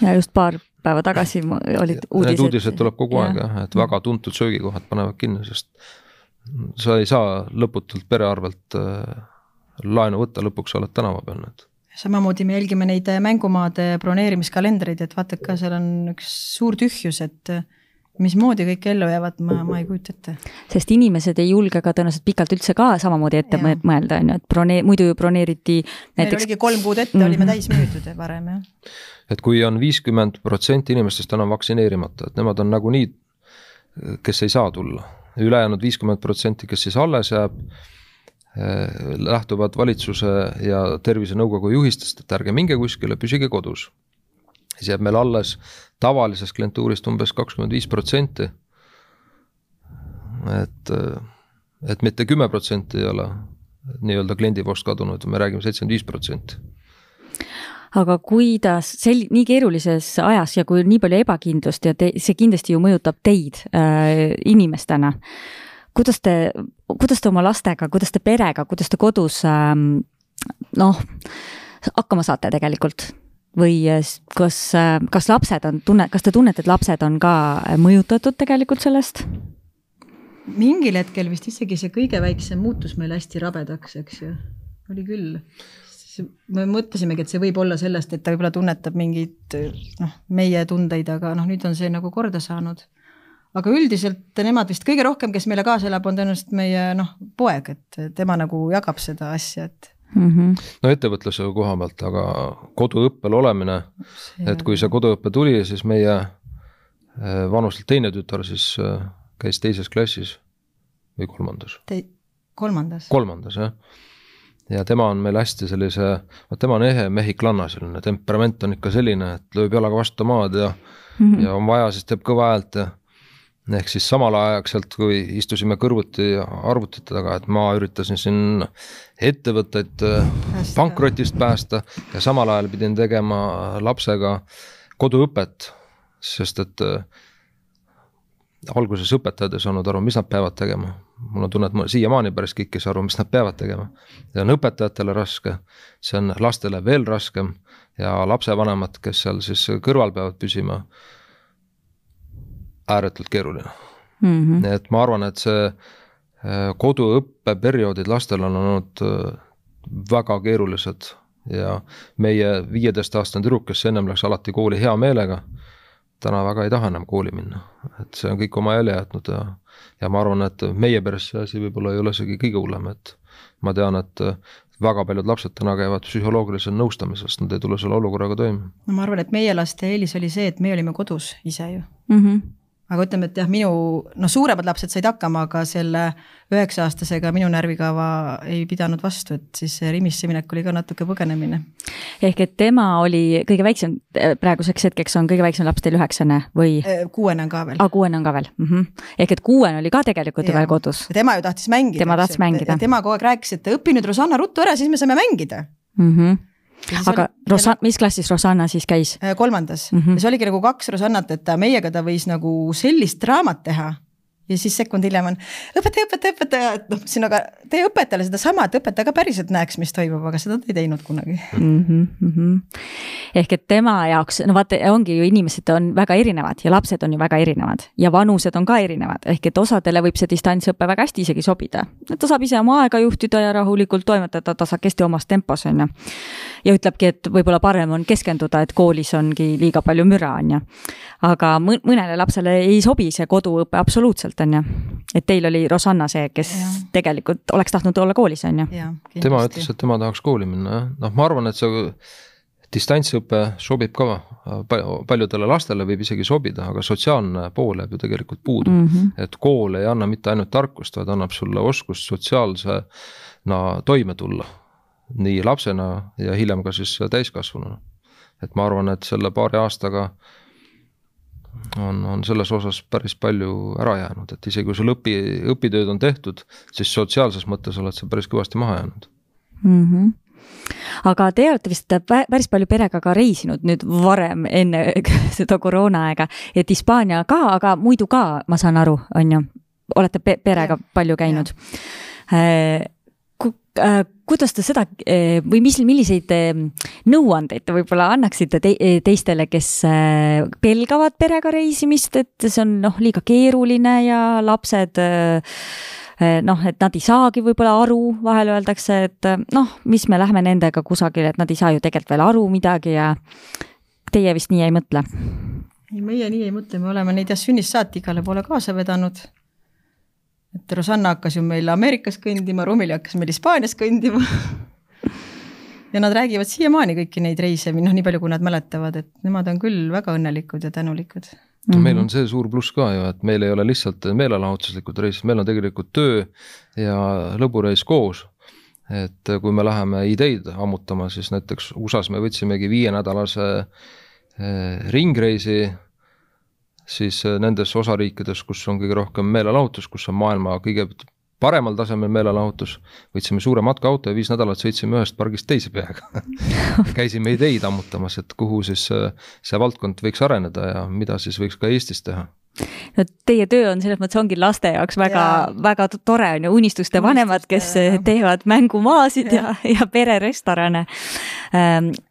Speaker 1: ja just paar päeva tagasi olid uudised.
Speaker 3: Need uudised tuleb kogu ja. aeg jah, et väga tuntud söögikohad panevad kinni, sest sa ei saa lõputult pere arvelt äh, laenu võtta, lõpuks sa oled tänava peal nüüd
Speaker 2: samamoodi me jälgime neid mängumaade broneerimiskalendreid, et vaata ka seal on üks suur tühjus, et mismoodi kõik ellu jäävad, ma, ma ei kujuta ette.
Speaker 1: sest inimesed ei julge ka tõenäoliselt pikalt üldse ka samamoodi ette ja. mõelda, on ju, et bronee-, muidu ju broneeriti näiteks.
Speaker 2: meil oligi kolm kuud ette mm, -hmm. olime täis müüdud varem, jah.
Speaker 3: et kui on viiskümmend protsenti inimestest enam vaktsineerimata, et nemad on nagunii, kes ei saa tulla ülejäänud viiskümmend protsenti, kes siis alles jääb eh,, lähtuvad valitsuse ja Tervisenõukogu juhistest, et ärge minge kuskile, püsige kodus siis jääb meil alles tavalisest klientuurist umbes kakskümmend viis protsenti. et, et mitte kümme protsenti ei ole nii-öelda kliendivoost kadunud, me räägime seitsekümmend viis protsenti
Speaker 1: aga kuidas sel-, nii keerulises ajas ja kui nii palju ebakindlust ja te, see kindlasti ju mõjutab teid äh, inimestena, kuidas te, kuidas te oma lastega, kuidas te perega, kuidas te kodus äh, noh, hakkama saate tegelikult? Või kas, kas lapsed on tunne, kas te tunnete, et lapsed on ka mõjutatud tegelikult sellest?
Speaker 2: mingil hetkel vist isegi see kõige väiksem muutus meil hästi rabedaks, eks ju, oli küll. me mõtlesimegi, et see võib olla sellest, et ta võib-olla tunnetab mingeid noh, meie tundeid, aga noh, nüüd on see nagu korda saanud. aga üldiselt nemad vist kõige rohkem, kes meile kaasa elab, on tõenäoliselt meie noh, poeg, et tema nagu jagab seda asja, et
Speaker 3: mm. -hmm. no ettevõtluse koha pealt, aga koduõppel olemine, et kui see koduõpe tuli, siis meie äh, vanuselt teine tütar siis äh, käis teises klassis või kolmandas
Speaker 2: Te? kolmandas.
Speaker 3: kolmandas jah. ja tema on meil hästi sellise, vot tema on ehe mehhiklanna, selline temperament on ikka selline, et lööb jalaga vastu maad ja mm, -hmm. ja on vaja, siis teeb kõva häält ja ehk siis samalaegselt, kui istusime kõrvuti arvutite taga, et ma üritasin siin ettevõtteid äh, pankrotist päästa ja samal ajal pidin tegema lapsega koduõpet, sest et äh, alguses õpetajad ei saanud aru, mis nad peavad tegema. mul on tunne, et ma siiamaani päris kõik ei saa aru, mis nad peavad tegema. see on õpetajatele raske, see on lastele veel raskem ja lapsevanemad, kes seal siis kõrval peavad püsima ääretult keeruline mm. -hmm. nii et ma arvan, et see äh, koduõppeperioodid lastel on olnud äh, väga keerulised ja meie viieteistaastane tüdruk, kes ennem läks alati kooli hea meelega, täna väga ei taha enam kooli minna, et see on kõik oma jälje jätnud ja, ja ma arvan, et meie peres see asi võib-olla ei ole isegi kõige hullem, et ma tean, et väga paljud lapsed täna käivad psühholoogilisel nõustamisel, sest nad ei tule selle olukorraga toime.
Speaker 2: no ma arvan, et meie laste eelis oli see, et me olime kodus ise ju mm. -hmm aga ütleme, et jah, minu, noh, suuremad lapsed said hakkama, aga selle üheksa-aastasega minu närvikava ei pidanud vastu, et siis Rimisse minek oli ka natuke põgenemine.
Speaker 1: ehk et tema oli kõige väiksem, praeguseks hetkeks on kõige väiksem laps teil üheksane või?
Speaker 2: Äh, kuuene on ka veel.
Speaker 1: aa, ah, kuuene on ka veel mm, -hmm. ehk et kuuene oli ka tegelikult ju veel kodus.
Speaker 2: tema ju tahtis mängida.
Speaker 1: tema tahtis mängida.
Speaker 2: tema kogu aeg rääkis, et õpi nüüd Rosanna ruttu ära, siis me saame mängida
Speaker 1: mm. -hmm aga oli, Rosa-, mis klassis Rosanna siis käis?
Speaker 2: Äh, kolmandas mm -hmm. see oligi nagu kaks Rosannat, et ta meiega ta võis nagu sellist draamat teha ja siis sekund hiljem on õpetaja, õpetaja, õpetaja, et noh, siin aga tee õpetajale sedasama, et õpetaja ka päriselt näeks, mis toimub, aga seda ta ei teinud kunagi
Speaker 1: mm. -hmm. ehk et tema jaoks, no vaata, ongi ju inimesed on väga erinevad ja lapsed on ju väga erinevad ja vanused on ka erinevad, ehk et osadele võib see distantsõpe väga hästi isegi sobida. ta saab ise oma aega juhtida ja rahulikult toimetada tasakesti omas tempos, on ju. ja ütlebki, et võib-olla parem on keskenduda, et koolis ongi liiga palju müra, on ju. aga mõnele lapsele ei sobi see koduõpe absoluutselt on ju. et teil oli Rosanna see, kes ja. tegelikult oleks tahtnud olla koolis, on ju.
Speaker 3: tema ütles, et tema tahaks kooli minna, jah. noh, ma arvan, et see distantsõpe sobib ka paljudele lastele, võib isegi sobida, aga sotsiaalne pool jääb ju tegelikult puudu mm. -hmm. et kool ei anna mitte ainult tarkust, vaid annab sulle oskust sotsiaalsena toime tulla. nii lapsena ja hiljem ka siis täiskasvanuna. et ma arvan, et selle paari aastaga äh, on, on selles osas päris palju ära jäänud, et isegi kui sul õpi, õpitööd on tehtud, siis sotsiaalses mõttes oled sa päris kõvasti maha jäänud
Speaker 1: mm. -hmm aga te olete vist päris palju perega ka reisinud nüüd varem, enne seda koroonaaega, et Hispaania ka, aga muidu ka, ma saan aru, on ju, olete pe perega ja, palju käinud. Äh, Äh, kuidas te seda äh, või mis, milliseid äh, nõuandeid te võib-olla annaksite te, teistele, kes pelgavad perega reisimist, et see on noh, liiga keeruline ja lapsed noh, et nad ei saagi võib-olla aru, vahel öeldakse, et noh, mis me lähme nendega kusagile, et nad ei saa ju tegelikult veel aru midagi ja teie vist nii ei mõtle?
Speaker 2: ei, meie nii ei mõtle, me oleme neid jah sünnist saati igale poole kaasa vedanud et Rosanna hakkas ju meil Ameerikas kõndima, Rumili hakkas meil Hispaanias kõndima ja nad räägivad siiamaani kõiki neid reise, noh, nii palju, kui nad mäletavad, et nemad on küll väga õnnelikud ja tänulikud.
Speaker 3: Mm -hmm. meil on see suur pluss ka ju, et meil ei ole lihtsalt meelelahutuslikud reisid, meil on tegelikult töö ja lõbureis koos. et kui me läheme ideid ammutama, siis näiteks USA-s me võtsimegi viienädalase eh, ringreisi siis äh, nendes osariikides, kus on kõige rohkem meelelahutus, kus on maailma kõige paremal tasemel meelelahutus, võtsime suure matkaauto ja viis nädalat sõitsime ühest pargist teise peaga käisime ideid ammutamas, et kuhu siis äh, see valdkond võiks areneda ja mida siis võiks ka Eestis teha
Speaker 1: no teie töö on selles mõttes ongi laste jaoks väga, väga tore on ju, unistuste vanemad, kes ja. teevad mängumaasid ja, ja, ja pererestorane.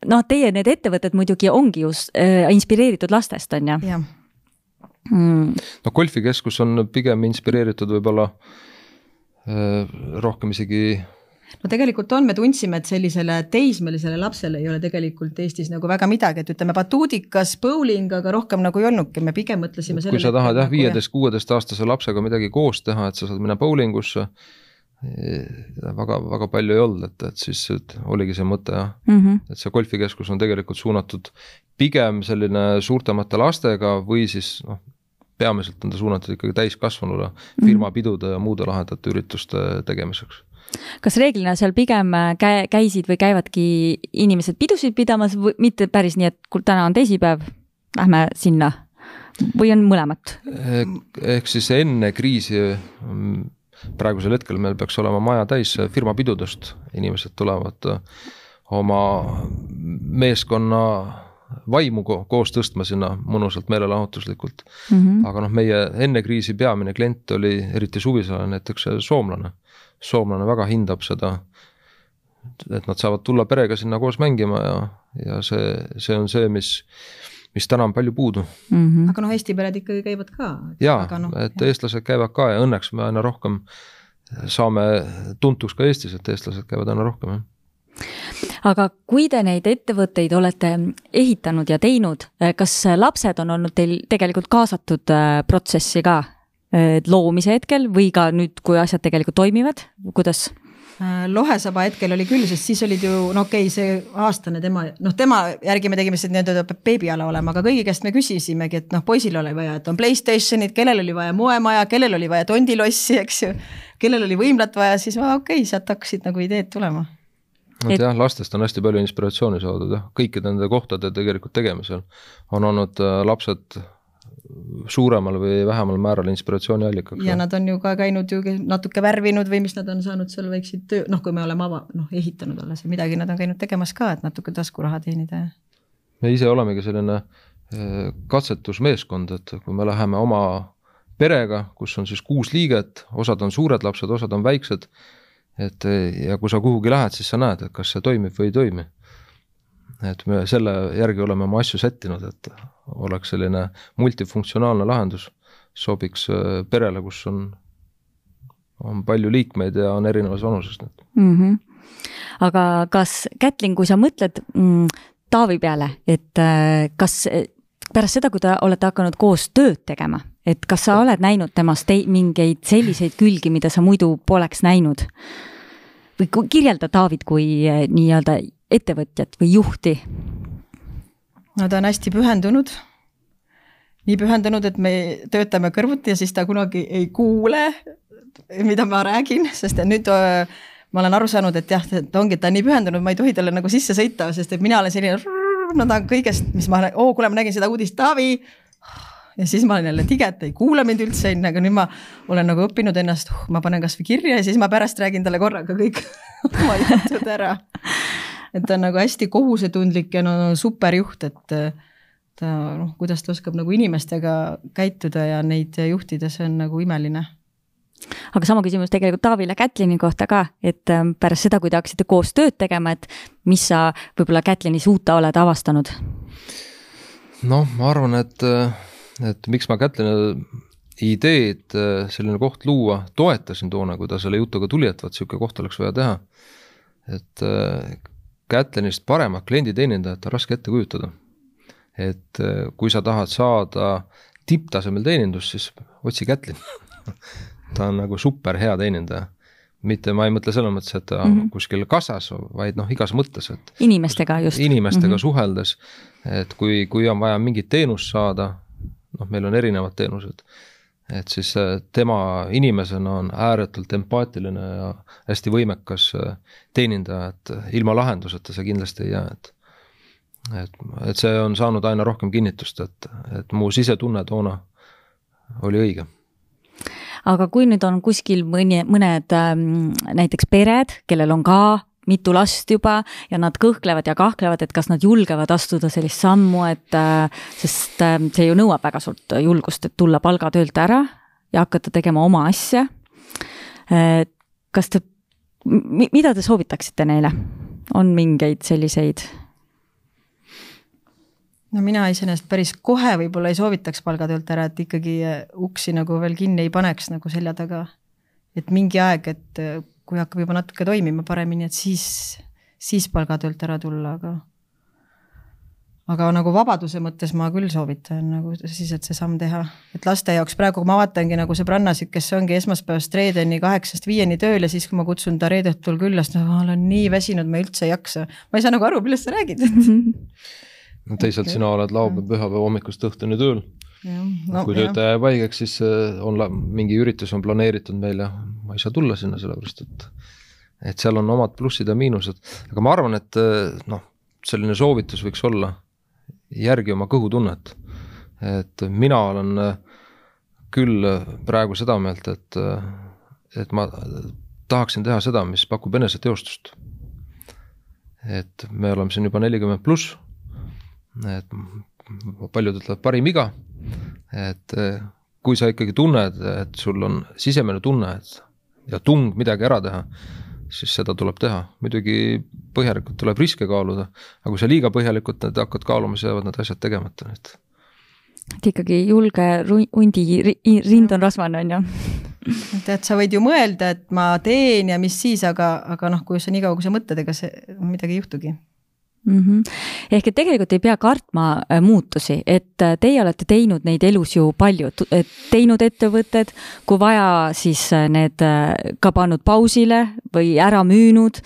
Speaker 1: Noh, teie need ettevõtted muidugi ongi ju äh, inspireeritud lastest, on ju?
Speaker 3: Mm.. no golfikeskus on pigem inspireeritud võib-olla äh, rohkem isegi
Speaker 2: no tegelikult on, me tundsime, et sellisele teismelisele lapsele ei ole tegelikult Eestis nagu väga midagi, et ütleme, batuudikas, bowling, aga rohkem nagu ei olnudki, me pigem mõtlesime
Speaker 3: kui sa tahad jah, nagu viieteist, kuueteistaastase lapsega midagi koos teha, et sa saad minna bowlingusse väga, väga palju ei olnud, et, et siis et oligi see mõte jah. Mm, -hmm. et see golfikeskus on tegelikult suunatud pigem selline suurtemate lastega või siis noh, peamiselt on ta suunatud ikkagi täiskasvanule mhm. firmapidude ja muude lahedate ürituste tegemiseks
Speaker 1: kas reeglina seal pigem käi-, käisid või käivadki inimesed pidusid pidamas või mitte päris nii, et täna on teisipäev, lähme sinna või on mõlemat?
Speaker 3: ehk siis enne kriisi mm, praegusel hetkel meil peaks olema maja täis firmapidudest, inimesed tulevad oma meeskonna vaimu ko koos tõstma sinna mõnusalt meelelahutuslikult mm. -hmm. aga noh, meie enne kriisi peamine klient oli eriti suvisel ajal näiteks soomlane. soomlane väga hindab seda, et nad saavad tulla perega sinna koos mängima ja, ja see, see on see, mis, mis täna on palju puudu
Speaker 2: mm. -hmm. aga noh, Eesti pered ikkagi käivad ka.
Speaker 3: jaa, no, et jah. eestlased käivad ka ja õnneks me aina rohkem saame tuntuks ka Eestis, et eestlased käivad aina rohkem, jah
Speaker 1: aga kui te neid ettevõtteid olete ehitanud ja teinud, kas lapsed on olnud teil tegelikult kaasatud äh, protsessi ka äh, loomise hetkel või ka nüüd, kui asjad tegelikult toimivad, kuidas?
Speaker 2: Äh, Lohesaba hetkel oli küll, sest siis olid ju, no okei okay,, see aastane tema, noh, tema järgi me tegime seda nii-öelda beebiala olema, aga kõigi käest me küsisimegi, et noh, poisil oli vaja, et on Playstationid, kellel oli vaja moemaja, kellel oli vaja tondilossi, eks ju. kellel oli võimlat vaja, siis okei okay,, sealt hakkasid nagu ideed tulema.
Speaker 3: Et jah, lastest on hästi palju inspiratsiooni saadud jah, kõikide nende kohtade tegelikult tegemisel on olnud äh, lapsed suuremal või vähemal määral inspiratsiooniallikaks.
Speaker 2: ja nad on ju ka käinud ju natuke värvinud või mis nad on saanud seal väikseid töö, noh, kui me oleme ava-, noh, ehitanud alles ja midagi nad on käinud tegemas ka, et natuke taskuraha teenida.
Speaker 3: me ise olemegi selline eh, katsetusmeeskond, et kui me läheme oma perega, kus on siis kuus liiget, osad on suured lapsed, osad on väiksed, et ja kui sa kuhugi lähed, siis sa näed, et kas see toimib või ei toimi et me selle järgi oleme oma asju sättinud, et oleks selline multifunktsionaalne lahendus, sobiks äh, perele, kus on, on palju liikmeid ja on erinevas vanuses
Speaker 1: mm. -hmm. aga kas, Kätlin, kui sa mõtled mm, Taavi peale, et äh, kas äh, pärast seda, kui te olete hakanud koos tööd tegema, et kas sa oled näinud temast mingeid selliseid külgi, mida sa muidu poleks näinud? või kirjelda Taavit kui nii-öelda ettevõtjat või juhti?
Speaker 2: no ta on hästi pühendunud. nii pühendunud, et me töötame kõrvuti ja siis ta kunagi ei kuule, mida ma räägin, sest nüüd äh, ma olen aru saanud, et jah, et ongi, et ta on nii pühendunud, ma ei tohi talle nagu sisse sõita, sest et mina olen selline, no ta on kõigest, mis ma, oo kuule, ma nägin seda uudist, Taavi ja siis ma olen jälle tige, et ei kuula mind üldse onju, aga nüüd ma olen nagu õppinud ennast uh,, ma panen kasvõi kirja ja siis ma pärast räägin talle korraga kõik oma jutud ära et ta on nagu hästi kohusetundlik ja no superjuht, et ta noh, kuidas ta oskab nagu inimestega käituda ja neid juhtida, see on nagu imeline
Speaker 1: aga sama küsimus tegelikult Taavile Kätlini kohta ka, et ähm, pärast seda, kui te hakkasite koos tööd tegema, et mis sa võib-olla Kätlinis uut oled avastanud?
Speaker 3: noh, ma arvan, et, et miks ma Kätlini ideed selline koht luua toetasin toona, kui ta selle jutuga tuli, et vot niisugune koht oleks vaja teha. et Kätlenist paremat klienditeenindajat on raske ette kujutada. et äh, kui sa tahad saada tipptasemel teenindust, siis otsi Kätlin ta on nagu super hea teenindaja. mitte, ma ei mõtle selles mõttes, et ta on mm -hmm. kuskil kassas, vaid noh, igas mõttes, et
Speaker 1: inimestega just.
Speaker 3: inimestega mm -hmm. suheldes, et kui, kui on vaja mingit teenust saada, noh, meil on erinevad teenused. et siis äh, tema inimesena on ääretult empaatiline ja hästi võimekas äh, teenindaja, et äh, ilma lahenduseta see kindlasti ei jää, et et, et see on saanud aina rohkem kinnitust, et, et mu sisetunne toona oli õige.
Speaker 1: Aga kui nüüd on kuskil mõni, mõned ähm, näiteks pered, kellel on ka mitu last juba ja nad kõhklevad ja kahklevad, et kas nad julgevad astuda sellist sammu, et äh, sest äh, see ju nõuab väga suurt julgust, et tulla palgatöölt ära ja hakata tegema oma asja. Äh, kas te, mida te soovitaksite neile? on mingeid selliseid?
Speaker 2: no mina iseenesest päris kohe võib-olla ei soovitaks palgatöölt ära, et ikkagi uksi nagu veel kinni ei paneks nagu selja taga. et mingi aeg, et kui hakkab juba natuke toimima paremini, et siis, siis palgatöölt ära tulla, aga aga nagu vabaduse mõttes ma küll soovitan nagu siis, et see samm teha, et laste jaoks praegu ma vaatangi nagu sõbrannasid, kes ongi esmaspäevast reedeni kaheksast viieni tööl ja siis, kui ma kutsun ta reede õhtul külla, siis noh, ma olen nii väsinud, ma üldse ei jaksa. ma ei saa nagu aru, millest sa räägid.
Speaker 3: No teisalt sina oled laupäev, pühapäev hommikust õhtuni tööl No, kui töötaja jääb haigeks, siis äh, on mingi üritus on planeeritud meil ja ma ei saa tulla sinna, sellepärast et, et seal on omad plussid ja miinused, aga ma arvan, et äh, noh, selline soovitus võiks olla, järgi oma kõhutunnet. et mina olen äh, küll praegu seda meelt, et, et ma tahaksin teha seda, mis pakub eneseteostust. et me oleme siin juba nelikümmend pluss, et paljud ütlevad parim iga et eh, kui sa ikkagi tunned, et sul on sisemine tunne, et ja tung midagi ära teha, siis seda tuleb teha. muidugi põhjalikult tuleb riske kaaluda, aga kui sa liiga põhjalikult need hakkad kaaluma, siis jäävad need asjad tegemata, nii et.
Speaker 1: et ikkagi julge hundi rind on rasvane, on ju
Speaker 2: tead, sa võid ju mõelda, et ma teen ja mis siis, aga, aga noh, kui sa niikaua, kui sa mõtled, ega see midagi ei juhtugi
Speaker 1: mm. -hmm. ehk et tegelikult ei pea kartma äh, muutusi, et äh, teie olete teinud neid elus ju palju, teinud ettevõtted, kui vaja, siis äh, need ka pannud pausile või ära müünud,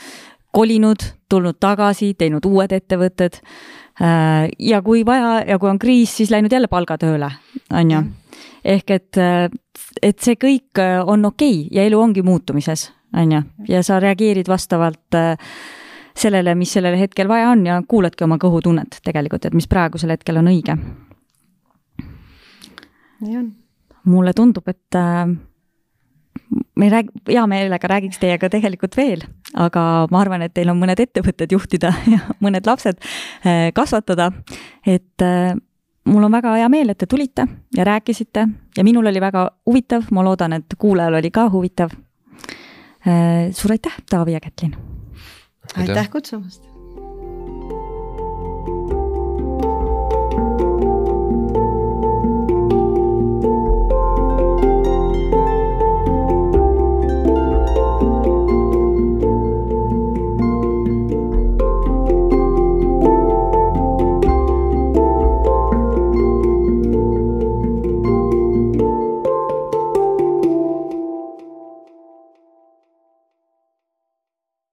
Speaker 1: kolinud, tulnud tagasi, teinud uued ettevõtted. ja kui vaja ja kui on kriis, siis läinud jälle palgatööle, on ju. ehk et, et see kõik on okei okay ja elu ongi muutumises, on ju, ja sa reageerid vastavalt äh, sellele, mis sellel hetkel vaja on ja kuuladki oma kõhutunnet tegelikult, et mis praegusel hetkel on õige.
Speaker 2: nii on.
Speaker 1: mulle tundub, et äh, me rääg-, hea meelega räägiks teiega tegelikult veel, aga ma arvan, et teil on mõned ettevõtted juhtida ja mõned lapsed äh, kasvatada, et äh, mul on väga hea meel, et te tulite ja rääkisite ja minul oli väga huvitav, ma loodan, et kuulajal oli ka huvitav. suur aitäh, Taavi ja Kätlin
Speaker 2: aitäh kutsumast